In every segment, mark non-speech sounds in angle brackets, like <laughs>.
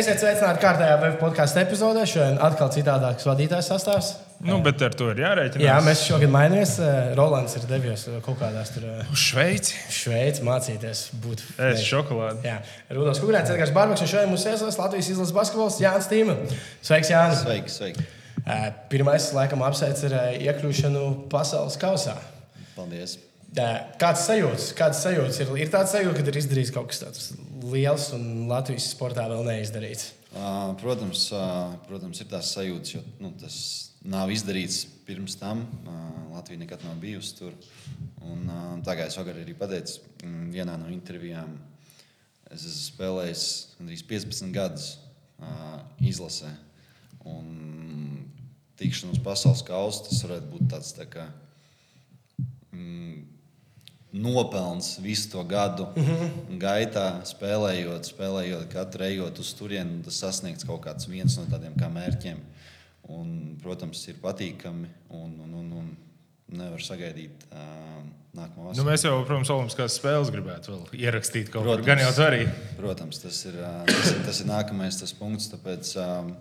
Esiet sveicināti kārtējā web podkāstu epizodē. Šodien atkal citādāks vadītājs sastāvs. Nu, bet ar to ir jārēķinās. Jā, mēs šogad mainamies. Eh, Rolands ir devies kaut kādās tur uz Šveici. Šveici mācīties būt. Ēst šokolādi. Jā, Rudolf Kungrēns, Edgars Barbaks un šodien mums iesaistās Latvijas izlases basketbols Jānis Tīma. Sveiks, Jānis! Sveiki! Eh, pirmais, laikam, apsveic ar eh, iekļūšanu pasaules kausā. Paldies! Kāds sajūts? Kāds sajūts ir? Ir tāds sajūta, ka ir izdarīts kaut kas tāds liels un Latvijas sportā vēl neizdarīts. Protams, protams ir tās sajūtas, jo nu, tas nav izdarīts pirms tam. Latvija nekad nav bijusi tur. Un, tā kā es vakar arī pateicu, vienā no intervijām es esmu spēlējis gandrīz 15 gadus izlasē. Un tikšanos pasaules kausa tas varētu būt tāds tā kā. Mm, nopelns visu to gadu mm -hmm. gaitā, spēlējot, spēlējot katru ejot uz turieni, tas sasniegts kaut kāds viens no tādiem kā mērķiem. Un, protams, ir patīkami un, un, un, un nevar sagaidīt. Uh, Nākamā nu, mēs jau, protams, Olimpiskās spēles gribētu vēl ierakstīt kaut ko. Gan jau tā arī. Protams, tas ir, tas ir, tas ir nākamais tas punkts. Tāpēc, um,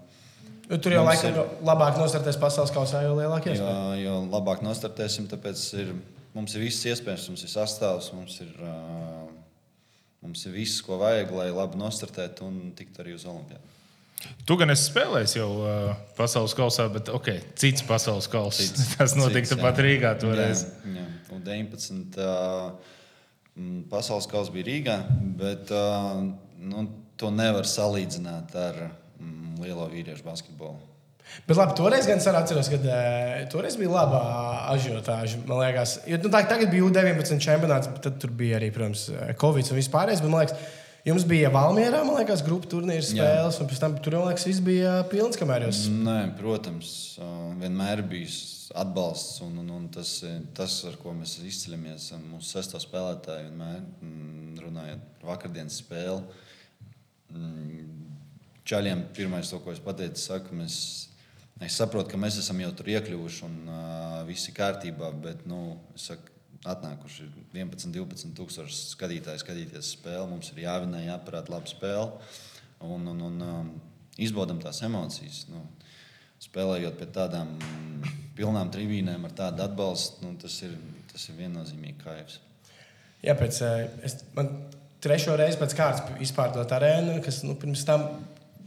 Nu, tur jau laikam ir... labāk nostartēs pasaules kausā, jo lielākie ir. Jo, jo labāk nostartēsim, tāpēc ir mums ir viss iespējams, mums ir sastāvs, mums ir, mums ir viss, ko vajag, lai labi nostartētu un tiktu arī uz Olimpiju. Tu gan esi spēlējis jau uh, pasaules kausā, bet okay, cits pasaules kausa. <laughs> Tas notika pat Rīgā toreiz. Jā, jā. Un 19. Uh, pasaules kausa bija Rīgā, bet uh, nu, to nevar salīdzināt ar um, lielo vīriešu basketbolu. Bet labi, toreiz gan es atceros, ka uh, toreiz bija laba ažiotāža. Man liekas, jo, nu, tā, tagad bija U-19 čempionāts, bet tad tur bija arī, protams, Covid un vispārējais. Man liekas, jums bija Valmjerā, man liekas, grupu turnīra spēles, Jā. un pēc tam tur, man liekas, viss bija pilns, kamēr jūs. Nē, protams, vienmēr bijis atbalsts, un, un, un tas, tas, ar ko mēs izceļamies, mūsu sesto spēlētāju, vienmēr mm, runājot par vakardienas spēli. Mm, Čaļiem pirmais, to, ko es pateicu, saku, mēs Es saprotu, ka mēs esam jau tur iekļuvuši un uh, viss ir kārtībā, bet nu, saku, atnākuši 11, 12 tūkstoši skatītāji skatīties spēli. Mums ir jāvinē, jāparāda laba spēle un, un, un um, izbaudām tās emocijas. Nu, spēlējot pie tādām pilnām trījiem ar tādu atbalstu, nu, tas, ir, tas ir viennozīmīgi kaivs. Jā, pēc, es, man trešo reizi pēc kārtas izpārdot arēnu, kas nu, pirms tam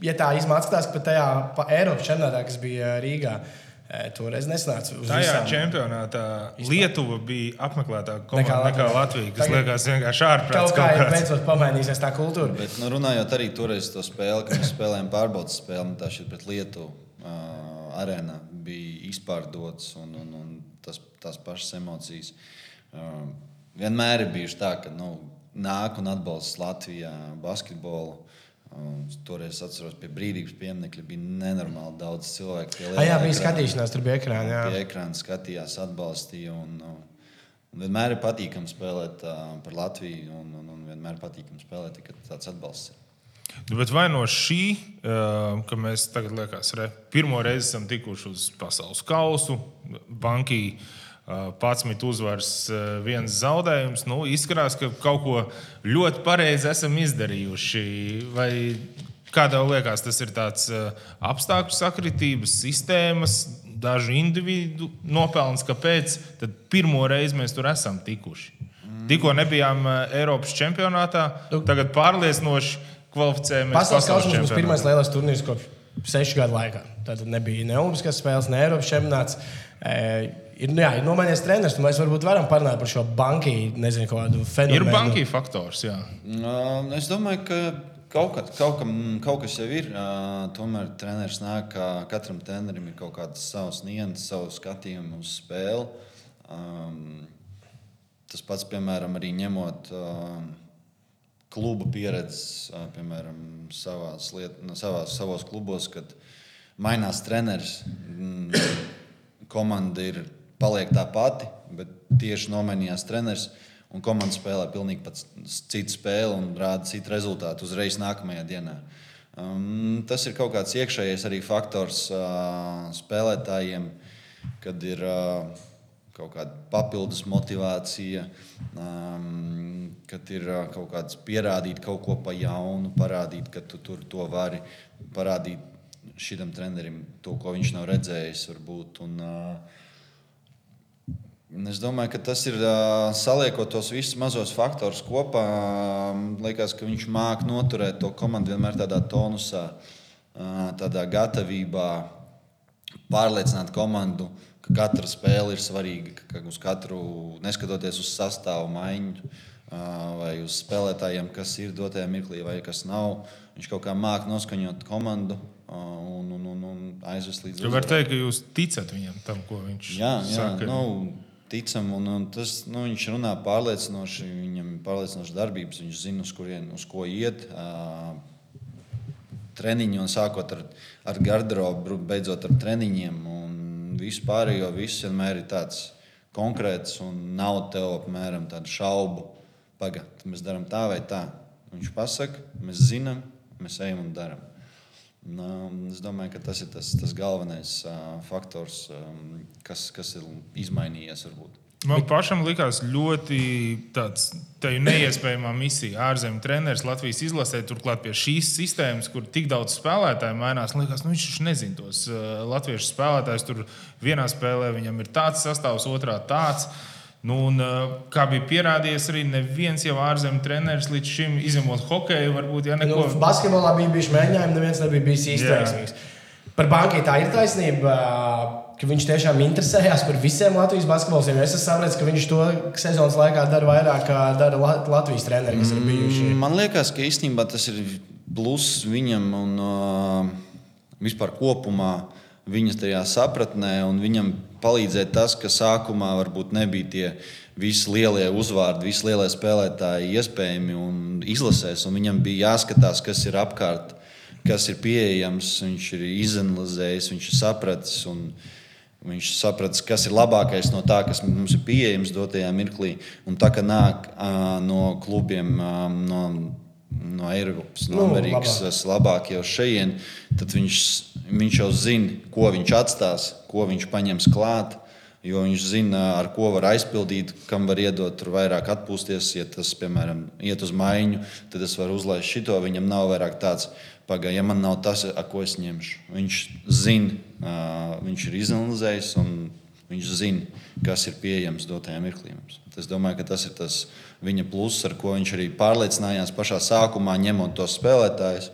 ja tā izmācās, ka pat tajā Eiropas čempionātā, kas bija Rīgā, e, Toreiz nesanāca. Tajā visām. čempionātā Lietuva bija apmeklētāka komanda nekā, nekā Latvija, Tagad liekas vienkārši ārprāts. Kaut kā beidzot pamainīsies tā kultūra. Bet, nu, runājot arī toreiz to spēli, kad mēs spēlējām pārbaudas spēli, tā šeit pret Lietuvu uh, arēnā bija izpārdots un, un, un tas, tās pašas emocijas. Uh, vienmēr ir bijuši tā, ka nu, nāk un atbalsta Latvijā basketbolu. Un toreiz es atceros, pie brīvības pieminiekļa bija nenormāli daudz cilvēku. Ah, jā, bija skatīšanās, tur bija ekrāna. Jā, pie ekrāna skatījās, atbalstīja. Un, un vienmēr ir patīkami spēlēt uh, par Latviju, un, un, un vienmēr patīkami spēlēt, kad tāds atbalsts ir. Nu, bet vai no šī, uh, ka mēs tagad liekas, re, pirmo reizi esam tikuši uz pasaules kausu, bankī, uh, 11 uzvaras, viens zaudējums. Nu, izskatās, ka kaut ko ļoti pareizi esam izdarījuši. Vai kā tev liekas, tas ir tāds apstākļu sakritības, sistēmas, dažu individu nopelns, kāpēc pirmo reizi mēs tur esam tikuši? Tikko nebijām Eiropas čempionātā, tagad pārliecinoši kvalificējamies. Pasaules kausa mums pirmais lielais turnīrs kopš sešu gadu laikā. Tad nebija ne Olimpiskās spēles, ne Eiropas čempionāts ir, nu, jā, ir nomainījies treneris. Mēs varbūt varam parunāt par šo banku, nezinu, kādu fenomenu. Ir banku faktors, jā. Uh, es domāju, ka. Kaut, kad, kaut, kam, kaut kas jau ir. Uh, tomēr treneris nāk, ka katram trenerim ir kaut kādas savas nianses, savu skatījumu uz spēli. Um, tas pats, piemēram, arī ņemot uh, klubu pieredzi, uh, piemēram, savās liet, savās, savos klubos, kad mainās treneris. Mm, komanda ir paliek tā pati, bet tieši nomainījās treneris. Un komanda spēlē pilnīgi citu spēli un rāda citu rezultātu uzreiz nākamajā dienā. Um, tas ir kaut kāds iekšējais arī faktors uh, spēlētājiem, kad ir uh, kaut kāda papildus motivācija, um, kad ir uh, kaut kāds pierādīt kaut ko pa jaunu, parādīt, ka tu tur to vari, parādīt šitam trenerim to, ko viņš nav redzējis. Varbūt, un, uh, Es domāju, ka tas ir saliekot tos visus mazos faktorus kopā. Liekas, ka viņš māca noturēt to komandu vienmēr tādā tonusā, tādā gatavībā, pārliecināt komandu, ka katra spēle ir svarīga, ka uz katru, neskatoties uz sastāvu maiņu vai uz spēlētājiem, kas ir dotajā mirklī vai kas nav, viņš kaut kā māca noskaņot komandu un, un, un, un aizvest līdz. Jūs varat teikt, ka jūs ticat viņam tam, ko viņš jā, jā, saka. Nu, ticam, un, un tas, nu, viņš runā pārliecinoši, viņam ir pārliecinoši darbības, viņš zina, uz, kurien, uz ko iet. Uh, treniņi, un sākot ar, ar garderobu, beidzot ar treniņiem. Un vispār, jo viss vienmēr ir tāds konkrēts, un nav tev apmēram tādu šaubu. Pagaidā, mēs darām tā vai tā. Viņš pasaka, mēs zinām, mēs ejam un darām. Nu, es domāju, ka tas ir tas, tas galvenais uh, faktors, um, kas, kas ir izmainījies. Varbūt. Man pašam likās ļoti tāds neiespējama misija. Ārzemju treneris Latvijas izlasē, turklāt pie šīs sistēmas, kur tik daudz spēlētāju mainās. Likās, nu, viņš nezina tos uh, latviešu spēlētājus. Tur vienā spēlē viņam ir tāds sastāvs, otrā tāds. Uh, Nu, un, kā bija pierādījies, arī neviens jau ārzemju treneris līdz šim izņemot hokeju. Varbūt, ja neko... nu, basketbolā bija bijuši mēģinājumi, neviens nebija bijis īstenīgs. Par bankai tā ir taisnība, ka viņš tiešām interesējās par visiem Latvijas basketboliem. Es saprotu, ka viņš to sezonas laikā dara vairāk nekā dara Latvijas treneri, kas ir bijuši. Mm, man liekas, ka īstenībā tas ir pluss viņam un uh, vispār kopumā viņas tajā sapratnē un viņam palīdzēt tas, ka sākumā varbūt nebija tie visi lielie uzvārdi, visi lielie spēlētāji iespējami un izlasēs. Un viņam bija jāskatās, kas ir apkārt, kas ir pieejams. Viņš ir izanalizējis, viņš ir sapratis. Viņš saprata, kas ir labākais no tā, kas mums ir pieejams dotajā mirklī. Un tā kā nāk uh, no klubiem, uh, no, no Eiropas, no nu, Amerikas, labāk. labāk jau šeit, tad viņš viņš jau zina, ko viņš atstās, ko viņš paņems klāt. Jo viņš zina, ar ko var aizpildīt, kam var iedot tur vairāk atpūsties. Ja tas, piemēram, iet uz maiņu, tad es varu uzlaist šito. Viņam nav vairāk tāds, pagaidi, ja man nav tas, ar ko es ņemšu. Viņš zina, viņš ir izanalizējis un viņš zina, kas ir pieejams dotajā mirklī. Es domāju, ka tas ir tas viņa pluss, ar ko viņš arī pārliecinājās pašā sākumā, ņemot tos spēlētājus,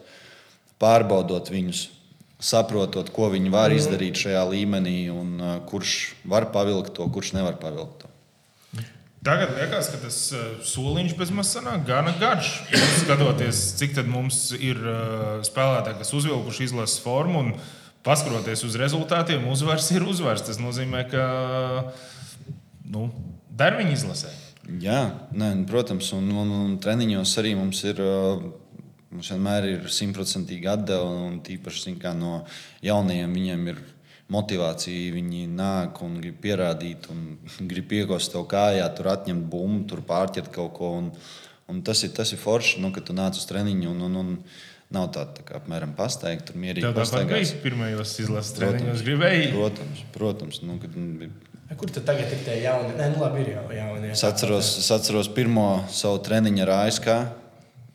pārbaudot viņus saprotot, ko viņi var mhm. izdarīt šajā līmenī, un uh, kurš var pavilkt to, kurš nevar pavilkt to. Tagad liekas, ka tas uh, soliņš bezmaz sanāk gana garš. Skatoties, cik daudz mums ir uh, spēlētāji, kas uzvilkuši izlases formu un paskatoties uz rezultātiem, uzvars ir uzvars. Tas nozīmē, ka nu, dar viņi izlasē. Jā, nē, protams, un, un, un treniņos arī mums ir Mums vienmēr ir simtprocentīgi atdeve, un tīpaši kā, no jaunajiem viņiem ir motivācija. Viņi nāk un grib pierādīt, un <laughs> grib piekost tev kājā, tur atņemt bumbu, tur pārķert kaut ko. Un, un tas, ir, tas ir forši, nu, kad tu nāc uz treniņu. Un, un, un, Nav tāda tā kā apmēram pasteigta, tur mierīgi. Tā pirmajos izlases treniņos gribēji. Protams, protams. Nu, kad, Kur tad tagad ir tie jaunie? Nē, nu labi, ir jau jaunie. Es atceros, es atceros pirmo savu treniņu ar ASK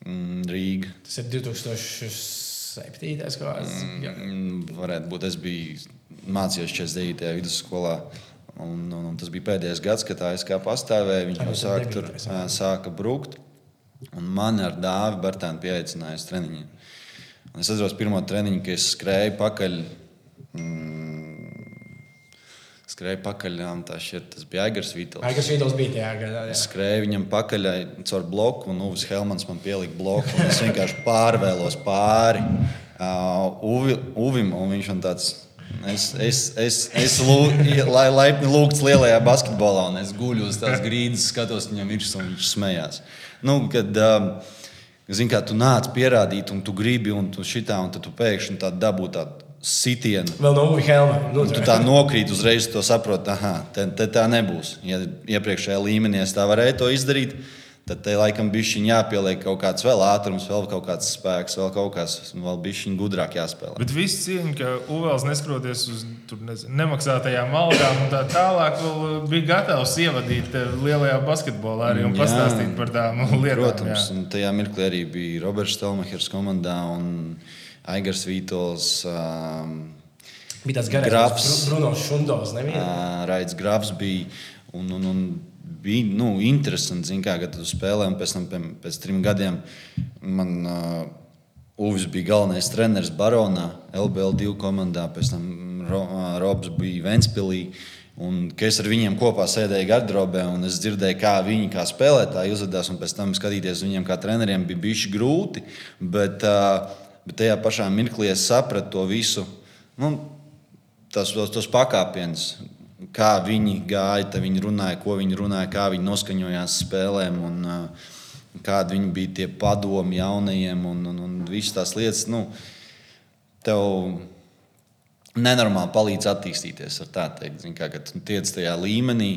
Mm, Rīga. Tas ir 2007. gads. Mm, varētu būt. Es biju mācījies 49. vidusskolā. Un, un, un tas bija pēdējais gads, kad ASK pastāvēja. Viņš jau sāka, tur, sāka brukt. Un man ar dāvi Bartānu pieaicināja uz treniņiem. Un es atceros pirmo treniņu, kad es skrēju pakaļ. Mm, skrēja pakaļ. Tā šķiet, tas bija Aigars Vītols. Aigars Vītols bija tajā gadā. Es skrēju viņam pakaļ caur bloku, un Uvis Helmans man pielika bloku. Es vienkārši pārvēlos pāri uh, Uvi, Uvim, un viņš man tāds. Es, es, es, es lūdzu, lai laipni lūgts lielajā basketbolā, un es guļu uz tās grīdas, skatos viņam virsū, un viņš smējās. Nu, kad, um, Zini, kā tu nāc pierādīt, un tu gribi, un tu šitā, un tu pēkšņi tādu dabū tādu sitienu. Vēl no Uvihelma. Nu, tu tā nokrīt uzreiz, to saproti, ah, te, te tā nebūs. Ja iepriekšējā līmenī es tā varēju to izdarīt, Tad te laikam bija jāpieliek kaut kāds vēl ātrums, vēl kaut kāds spēks, vēl kaut kas, vēl bija gudrāk jāspēlē. Bet viss cieņa, ka Uvels neskroties uz tur, nezinu, nemaksātajām algām un tā tālāk, vēl bija gatavs ievadīt tevi lielajā basketbolā arī un Jā. pastāstīt par tām lietām. Protams, jā. un tajā mirklī arī bija Roberts Stelmachers komandā un Aigars Vītols. Um, Bija tāds garais Grafs. Bru- Bruno. Nebija? Uh, Raits Grafs bija. Un, un, un bija nu, interesanti, zin, kā, kad tu spēlēji. un Pēc tam, pie- pēc trim gadiem, man uh, Uvis bija galvenais treneris Baronā, LBL2 komandā. Pēc tam Ro, uh, Robs bija Ventspīlī. Un, es ar viņiem kopā sēdēju gardrobē, un es dzirdēju, kā viņi kā spēlētāji uzvedās. un Pēc tam skatīties uz viņiem kā treneriem bija bijis grūti. Bet, uh, bet tajā pašā mirklī es sapratu to visu. Nu, tas, tos, tos pakāpienus, kā viņi gāja, viņi runāja, ko viņi runāja, kā viņi noskaņojās spēlēm. Un, uh, Kādi viņi bija tie padomi jaunajiem un, un, un visas tās lietas. Nu, tev nenormāli palīdz attīstīties. teikt, kā, kad tiec tajā līmenī,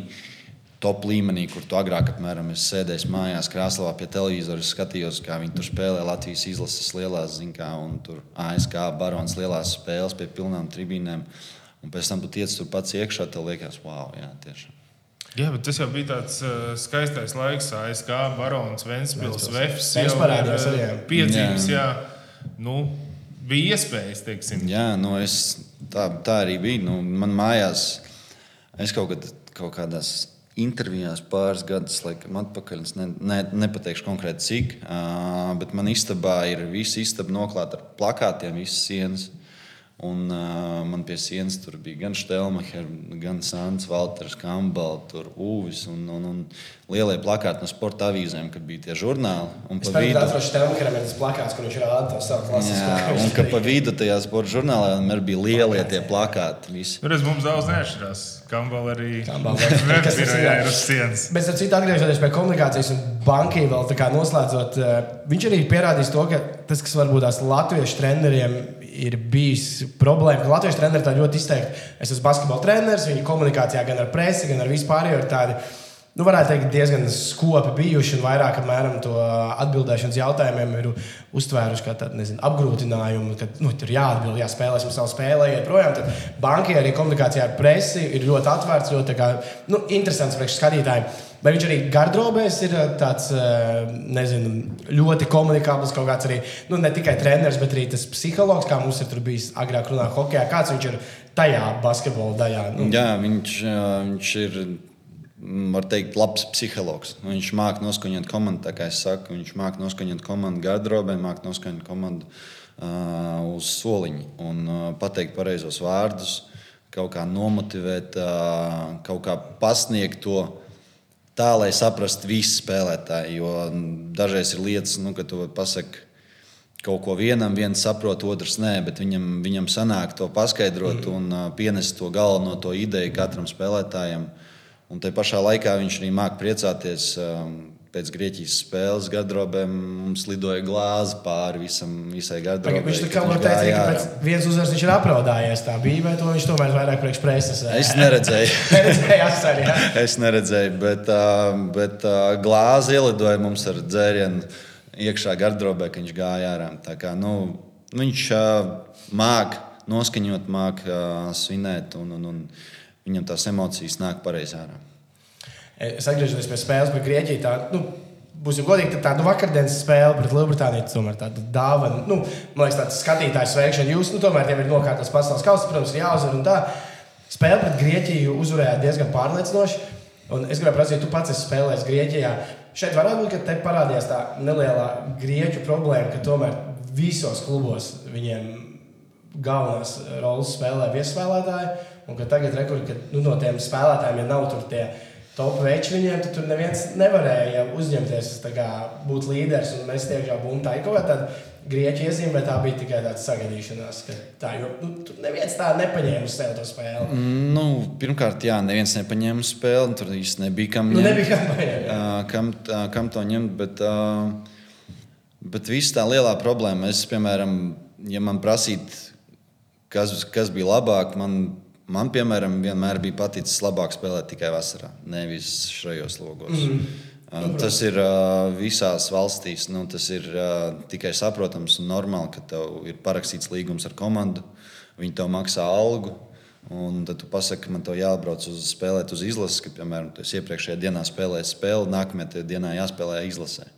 top līmenī, kur tu agrāk apmēram es sēdēju mājās, krāslā pie televizora, skatījos, kā viņi tur spēlē Latvijas izlases lielās, zin, kā, un tur ASK barons lielās spēles pie pilnām tribīnēm. Un pēc tam tu tiec tur pats iekšā, tev liekas, wow, jā, tiešām. Jā, bet tas jau bija tāds uh, skaistais laiks, ASK, Barons, Ventspils, Vefs. Vefs jau parādījās arī, jā. Piedzīves, jā. Nu, bija iespējas, teiksim. Jā, nu es, tā, tā arī bija. Nu, man mājās, es kaut, kad, kaut kādās intervijās pāris gadus laikam, atpakaļ, es ne, ne, nepateikšu konkrēti cik, uh, bet man istabā ir visa istaba noklāta ar plakātiem, visas sienas. Un, uh, man pie sienas tur bija gan Stelmacher, gan Sants, Valters, Kambals, Uvis un, un, un lielie plakāti no sporta avīzēm, kad bija tie žurnāli. Un Es vidu- tam atrastu Stelmacheram ir tas plakāts, kur viņš rāda to savu klasisko. Jā, un ka pa vidu tajā sporta žurnālā vienmēr bija lielie tie plakāti. Visi. Tur mums daudz neatšķirās. Kambal arī <laughs> tas ir uz sienas. Bet, ar citu, atgriežoties pie komunikācijas un bankai, vēl tā kā noslēdzot, viņš arī pierādījis to, ka tas, kas varbūt tās latviešu treneriem ir bijis problēma, ka latviešu treneri tā ļoti izteikti. Es esmu basketbola treneris, viņa komunikācijā gan ar presi, gan ar vispārējo ir tādi. Nu, varētu teikt, diezgan skopi bijuši un vairāk apmēram to atbildēšanas jautājumiem ir uztvēruši kā tādu nezinu, apgrūtinājumu, ka nu, tur jāatbild, jāspēlēsim savu spēli, iet projām. Tad bankai arī komunikācijā ar presi ir ļoti atvērts, ļoti kā, nu, interesants priekš skatītājiem. Vai viņš arī gardrobēs ir eh, tāds eh, nezinu, ļoti komunikabls, kaut kāds arī nu, ne tikai treneris, bet arī tas psihologs, kā mums ir bijis agrāk runā hokeja. Kāds viņš ir tajā basketbola daļā? Nu, Jā, viņš, viņš ir. Mm, Var teikt, labs psihologs. Viņš māca noskaņot komandu, tā kā es saku. Viņš māca noskaņot komandu gardrobē, māca noskaņot komandu uh, uz soliņa un uh, pateikt pareizos vārdus, kaut kā nomotivēt, uh, kaut kā pasniegt to tā, lai saprastu visi spēlētāji. Jo dažreiz ir lietas, nu, ka tu pasaki kaut ko vienam, viens saprot, otrs nē, bet viņam, viņam sanāk to paskaidrot mm. un uh, pienest to galveno to ideju katram spēlētājam. Un te pašā laikā viņš arī māca priecāties. Um, Pēc Grieķijas spēles gardrobēm mums lidoja glāze pāri visam, visai gardrobei. Viņš tā kā teikt, gāja ka pēc vienas uzvaras viņš ir apraudājies. Tā bija, vai to viņš tomēr vairāk priekš preses? Es neredzēju. <laughs> neredzēju, arī. Ja? <laughs> Es neredzēju, bet, uh, bet uh, glāzi ielidoja mums ar dzērienu iekšā gardrobē, kad viņš gāja ārā. Tā Kā, nu, viņš uh, māca noskaņot, māca uh, svinēt, un, un, un viņam tās emocijas nāk pareizi ārā. Es atgriežos pie spēles pret Grieķiju. Tā, nu, būsim godīgi, tad tāda vakardienas spēle pret Lielbritāniju tomēr tāda dāvana. Nu, man liekas, tāds skatītājs sveikšana. Jūs nu, tomēr jau ir nokārtots pasaules kausa, protams, ir jāuzvar. un tā. Spēle pret Grieķiju uzvarēja diezgan pārliecinoši. Un es gribēju prasīt, tu pats esi spēlējis Grieķijā. Šeit varētu būt, ka te parādījās tā nelielā grieķu problēma, ka tomēr visos klubos viņiem galvenās rolas spēlē viesspēlētāji. Un ka tagad, rekur, ka nu, no tiem spēlētājiem, ja nav tur tie top veči viņiem, tad tur neviens nevarēja uzņemties kā, būt līderis un mēs tiešām būvējam. Tā ir kaut kāda tāda grieķu iezīme, bet tā bija tikai tāda sagaidīšanās. ka Tā, jo, nu, neviens tā nepaņēma uz sevi to spēli. Nu, pirmkārt, jā, neviens nepaņēma spēli, un tur īsti nebija kam Nu, ņemt. nebija kā paņemt. jā. Ā, kam, tā, kam to ņemt. Bet, uh, bet viss tā lielā problēma, es, piemēram, ja man prasītu, kas, kas bija labāk, man, man, piemēram, vienmēr bija paticis labāk spēlēt tikai vasarā, nevis šajos logos. Mm. Uh, tas ir uh, visās valstīs. Nu, tas ir uh, tikai saprotams un normāli, ka tev ir parakstīts līgums ar komandu. Viņi tev maksā algu. Un tad tu pasaki, ka man te jābrauc uz spēlēt uz izlases, ka, piemēram, tu iepriekšējā dienā spēlēji spēli, nākamajā dienā jāspēlē izlasē.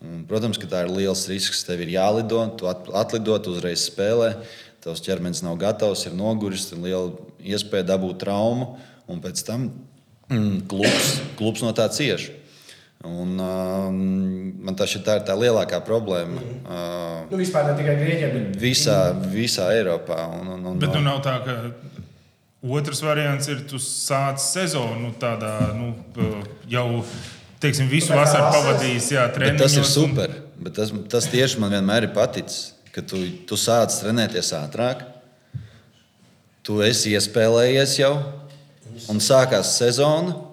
Un, protams, ka tā ir liels risks. Tev ir jālido, tu atlido, tu uzreiz spēlē. Tavs ķermenis nav gatavs, ir noguris, ir liela iespēja dabūt traumu, un pēc tam mm, klubs, klubs no tā cieš. Un, uh, man tas ir tā, tā lielākā problēma. Mm. Uh, nu, vispār ne tikai Grieķijā, bet visā, visā Eiropā. Un, un, un, bet nu nav tā, ka otrs variants ir, tu sāc sezonu tādā nu, jau. Teiksim, visu vasaru pavadījis, jā, treniņos. Tas ir super. Un... Bet tas, tas tieši man vienmēr ir paticis, ka tu, tu sāc trenēties ātrāk, tu esi iespēlējies jau, un sākās sezona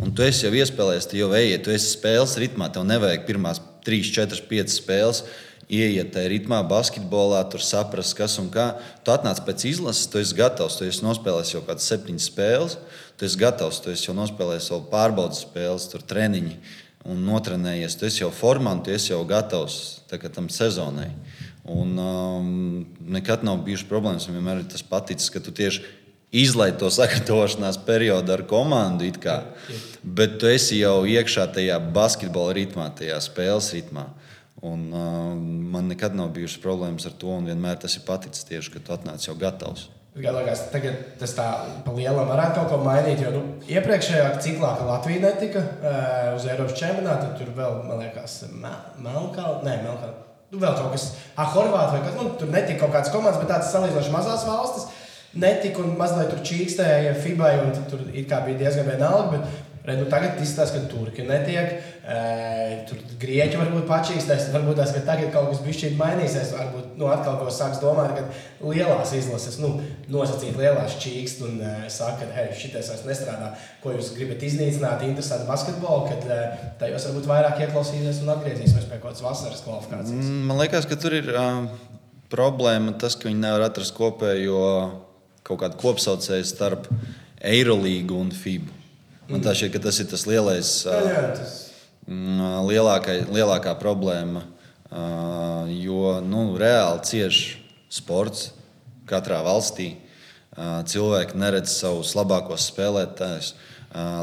Un tu esi jau iespēlējies, tu jau ejiet, tu esi spēles ritmā. Tev nevajag pirmās 3, 4, 5 spēles. Iet tajā ritmā, basketbolā, tur saprast, kas un kā. Tu atnāc pēc izlases, tu esi gatavs. Tu esi nospēlējis jau kādas septiņas spēles, tu esi gatavs, tu esi jau nospēlējis vēl pārbaudas spēles, tur treniņi un notrenējies. Tu esi jau formā, tu esi jau gatavs tam sezonai. Un um, nekad nav bijušas problēmas. Man vienmēr ir tas paticis, ka tu tieši izlaiž to sagatavošanās periodu ar komandu. Bet tu esi jau iekšā tajā basketbola ritmā, tajā spēles ritmā. Un, uh, man nekad nav bijušas problēmas ar to, vienmēr tas ir paticis tieši, ka tu atnāc jau gatavs. Liekas, tagad tas tā pa lielam varētu kaut ko mainīt. Jo nu, iepriekšējā ciklā, kad Latvija netika uh, uz Eiropas čempionāta, tur vēl, man liekas, Melnkalna. Nu, vēl kaut kas, ah, Horvātija vai kas, nu, tur netika kaut kādas komandas, bet tādas salīdzinoši mazās valstis netika un mazliet tur čīkstēja FIBA, un tur bija diezgan vienalga. Bet, Red, nu tagad izskatās, ka turki netiek. E, tur grieķi varbūt pačīstēs. Varbūt tas, ka tagad kaut kas bija mainīsies. Varbūt nu, atkal kaut kas sāks domāt, ka lielās izlases, nu, nosacīt lielās čīkst un e, saka, ka hei, šitais vairs nestrādā. Ko jūs gribat iznīcināt, interesantu basketbolu, kad e, tajos varbūt vairāk ieklausīsies un atgriezīsies pie kaut kādas vasaras kvalifikācijas. Man liekas, ka tur ir uh, problēma tas, ka viņi nevar atrast kopējo kaut kādu kopsaucēju starp Eirolīgu un FIBU. Man tā šķiet, ka tas ir tas lielais, jā, jā, tas... Lielākai, lielākā problēma. Jo nu, reāli cieši sports katrā valstī. Cilvēki neredz savus labākos spēlētājus,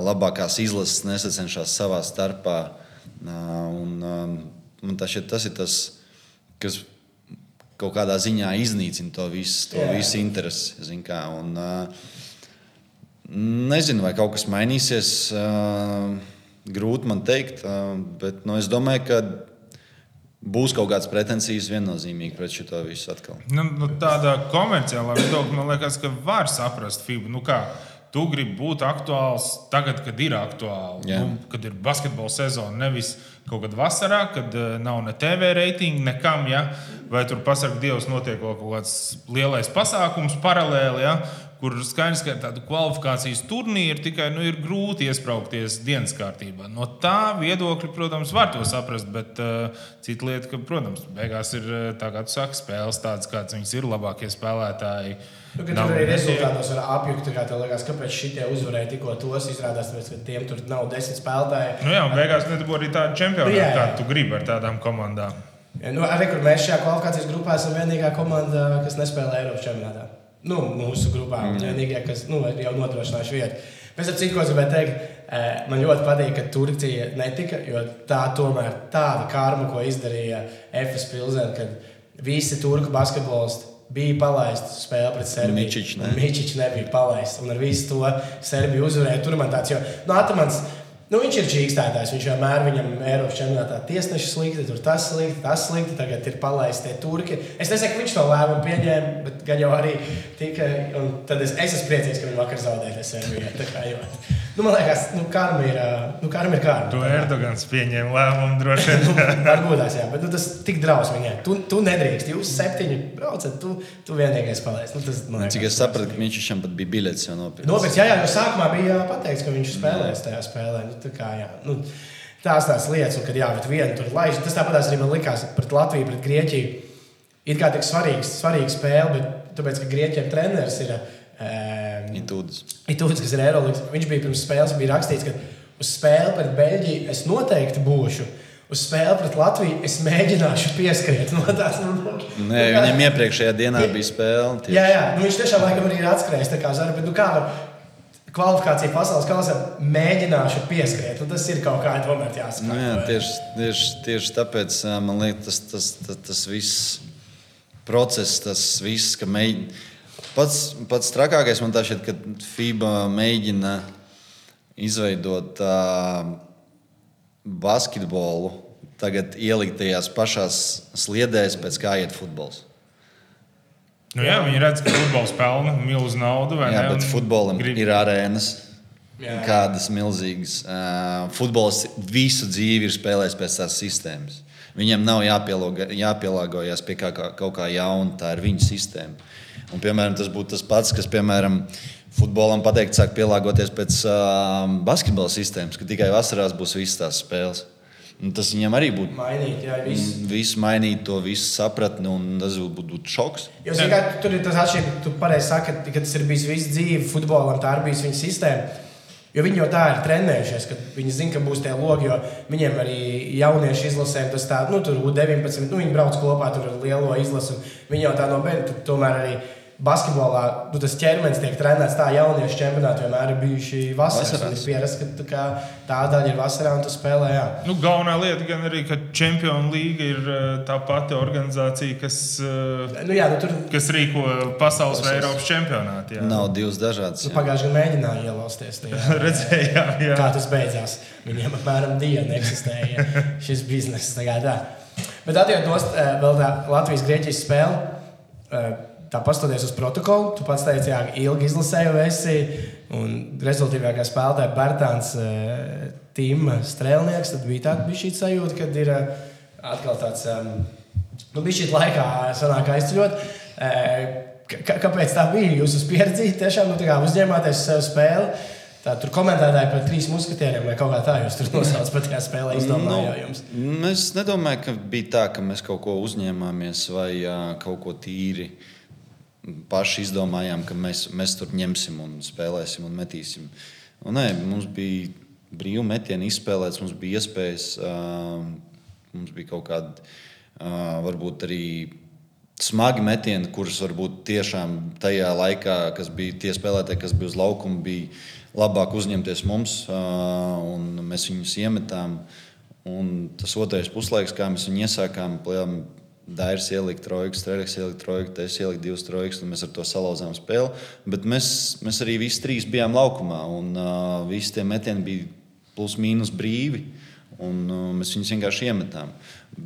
labākās izlases nesacenšas savā starpā. Un, man tā šķiet, tas ir tas, kas kaut kādā ziņā iznīcina to visu, to visu interesi. Un, uh, nezinu, vai kaut kas mainīsies. Grūti man teikt, bet nu, es domāju, ka būs kaut kādas pretensijas viennozīmīgi pret šo visu atkal. Nu, nu, tādā komerciālā viedokļa man liekas, ka var saprast FIBA. Nu, kā? Tu gribi būt aktuāls tagad, kad ir aktuāli, yeah. nu, kad ir basketbola sezona. Nevis kaut kad vasarā, kad uh, nav ne TV reitinga, nekam. Ja? Vai tur pasakā, Dievs, notiek kaut kāds lielais pasākums paralēli. Ja? Kur skaidrs, ka tādu kvalifikācijas turnīru tikai nu, ir grūti iesprāgties dienas kārtībā. No tā viedokļa, protams, var to saprast, bet uh, cita lieta, ka, protams, beigās ir tā, kā tu saki, spēles tādas, kādas viņas ir, labākie spēlētāji. Nu, tur arī rezultātos var apjukt, kā tev liekas, kāpēc šitie uzvarēja tikko tos, izrādās, tāpēc, ka tiem tur nav desmit spēlētāji. Nu jā, un beigās nedabū arī tādu čempionu, nu, kādu tu gribi ar tādām komandām. Ja, nu, arī kur mēs šajā kvalifikācijas grupā esam vienīgā komanda, kas nespēlē Eiropas čempionātā nu, mūsu grupā mm. vienīgie, kas nu, jau nodrošinājuši vietu. Pēc tam, cik ko gribēju teikt, man ļoti patīk, ka Turcija netika, jo tā tomēr tāda karma, ko izdarīja FS Pilsēna, kad visi turku basketbolisti bija palaisti spēle pret Serbiju. Mičičs ne. Nebija palaists. Un ar visu to Serbiju uzvarēja. Tur man tāds, jo nu, Atamans Nu, viņš ir čīkstētājs. Viņš vienmēr viņam Eiropas čempionātā tiesneši slikti, tur tas slikti, tas slikti. Tagad ir palaisti tie turki. Es nesaku, ka viņš to lēmumu pieņēma, bet gan jau arī tika. Tad es, es esmu priecīgs, ka viņi vakar zaudēja Serbijai. Nu, man liekas, nu, karma ir, nu, karma ir karma. To Erdogans pieņēma lēmumu droši vien. nu, varbūt jā, bet nu, tas tik drausmīgi. Tu, tu nedrīkst, jūs septiņi braucat, tu, tu vienīgais palaist. Nu, tas, liekas, Cik es sapratu, ka viņš šam pat bija biļets jau nopirkts. Nopirkts, jā, jā, jo sākumā bija pateikts, ka viņš spēlēs tajā spēlē. Nu, tā kā, jā, nu, tās tās lietas, un kad jā, bet viena tur laiž. Tas tāpat arī man likās pret Latviju, pret Grieķiju. Ir kā tik svarīgs, svarīga spēle, bet tāpēc, ka Grieķiem treneris ir. Um, Itūdis. Itūdis, kas ir Eirolands. Viņš bija pirms spēles, bija rakstīts, ka uz spēli pret Beļģiju es noteikti būšu. Uz spēli pret Latviju es mēģināšu pieskriet <laughs> no tās monētas. Nē, viņam iepriekšējā dienā bija spēle. tieši. Jā, jā, nu viņš tiešām laikam arī ir atskrējis tā kā zara, bet nu kā var kvalifikācija pasaules kausā mēģināšu pieskriet. Nu, tas ir kaut kā tomēr Nu, jāsaprot. jā, tieši, tieši, tieši tāpēc man liekas, tas, tas, tas, tas viss process, tas viss, ka mēģina. Pats, pats trakākais man tā šķiet, ka FIBA mēģina izveidot uh, basketbolu, tagad ielikt tajās pašās sliedēs, pēc kā iet futbols. Nu, jā, viņi redz, ka futbols pelna milzu naudu. vai Jā, ne, bet futbolam grib- ir arēnas. Jā. Kādas milzīgas. Uh, futbols visu dzīvi ir spēlējis pēc tās sistēmas. Viņam nav jāpielāgo, jāpielāgojas pie kā, kā, kaut kā jauna, tā ir viņa sistēma. Un, piemēram, tas būtu tas pats, kas, piemēram, futbolam pateikt, sāk pielāgoties pēc uh, basketbola sistēmas, ka tikai vasarās būs visas tās spēles. Un tas viņam arī būtu Mainīt, jā, viss. visu mainīt, to visu sapratni, un tas būtu būt šoks. Jo, zini, kā, tur ir tas atšķirīgs, tu pareizi saki, ka tas ir bijis visu dzīvi futbolam, tā ir bijusi viņa sistēma. Jo viņi jau tā ir trenējušies, ka viņi zina, ka būs tie logi, jo viņiem arī jaunieši izlasēm tas tā, nu, tur U19, nu, viņi brauc kopā tur ar lielo izlasi. un Viņi jau tā no bērna, tomēr arī basketbolā nu, tas ķermenis tiek trenēts tā, jauniešu čempionāti vienmēr ir bijuši vasarā. Vasarās. Ir pierasts, ka tā, daļa ir vasarā un tu spēlē. Jā. Nu, galvenā lieta gan arī, ka Champions League ir eh, tā pati organizācija, kas, eh, Nu, jā, nu, tur kas rīko pasaules vai Eiropas čempionātu. jā. Nav divas dažādas. nu, jā. pagājušajā gadā mēģināja ielausties. Tajā. <laughs> Redzējām, jā. kā tas beidzās. Viņiem apmēram dienu eksistēja šis bizness. Tā. Bet atjūt nost eh, vēl tā Latvijas-Grieķijas spēle. Eh, Tā pastoties uz protokolu, tu pats teici, ka ilgi izlasēju esi. Un rezultātīvākā spēlētāja Bērtāns, Tīma Strēlnieks, tad bija tāda bija sajūta, kad ir eh, atkal tāds, um, nu, bija šī laikā sanāk aizceļot. Eh, k- Kāpēc tā bija? Jūs esat pieredzējuši, tiešām nu, uzņēmāties sev spēli. Tā, tur komentētāji par trīs muskatieriem vai kaut kā tā, jūs tur nosaucat pat tajā spēlē izdomājāt. Nu, es nedomāju, ka bija tā, ka mēs kaut ko uzņēmāmies vai ā, kaut ko tīri paši izdomājām, ka mēs, mēs tur ņemsim un spēlēsim un metīsim. Un, nē, mums bija brīvi metieni izspēlēts, mums bija iespējas, mums bija kaut kāda, varbūt arī smagi metieni, kurus varbūt tiešām tajā laikā, kas bija tie spēlētāji, kas bija uz laukuma, bija labāk uzņemties mums, mēs viņus iemetām. Un tas otrais puslaiks, kā mēs viņu iesākām, plējām, Dairis ielika trojku, Strēlīgs ielika trojku, es ieliku divas trojkas, un mēs ar to salauzām spēli. Bet mēs, mēs arī visi trīs bijām laukumā, un uh, visi tie metieni bija plus mīnus brīvi. Un, uh, mēs viņus vienkārši iemetām.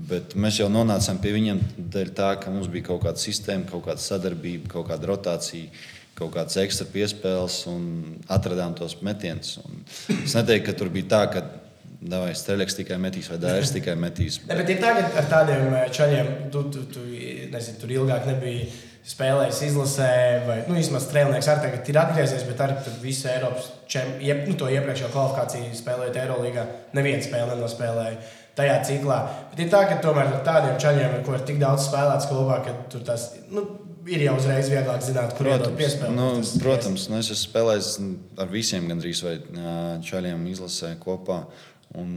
Bet mēs jau nonācām pie viņiem dēļ tā, ka mums bija kaut kāda sistēma, kaut kāda sadarbība, kaut kāda rotācija, kaut kādas ekstra piespēles un atradām tos metienus. Un Es neteiktu, ka tur bija tā, ka Davai, Strēlēks tikai metīs, vai Dairis tikai metīs. Ne, bet ir tā, ka ar tādiem eh, čaļiem tu, tu, tu nezinu, tur ilgāk nebija spēlējis izlasē, vai nu, vismaz strēlnieks arī tagad ir atgriezies, bet tur visu Eiropas čem, jeb, nu, to iepriekšējo kvalifikāciju spēlējot Eirolandā. Nevienu spēli nenospēlēja tajā ciklā. Bet ir tā, ka tomēr ar tādiem čaļiem, ar ko ir tik daudz spēlēts kopā, ka tur tas nu, ir jau uzreiz vieglāk zināt, kur iedot piespēli. nu, protams nu, es esmu spēlējis ar visiem gandrīz vai čaļiem izlasē kopā. Un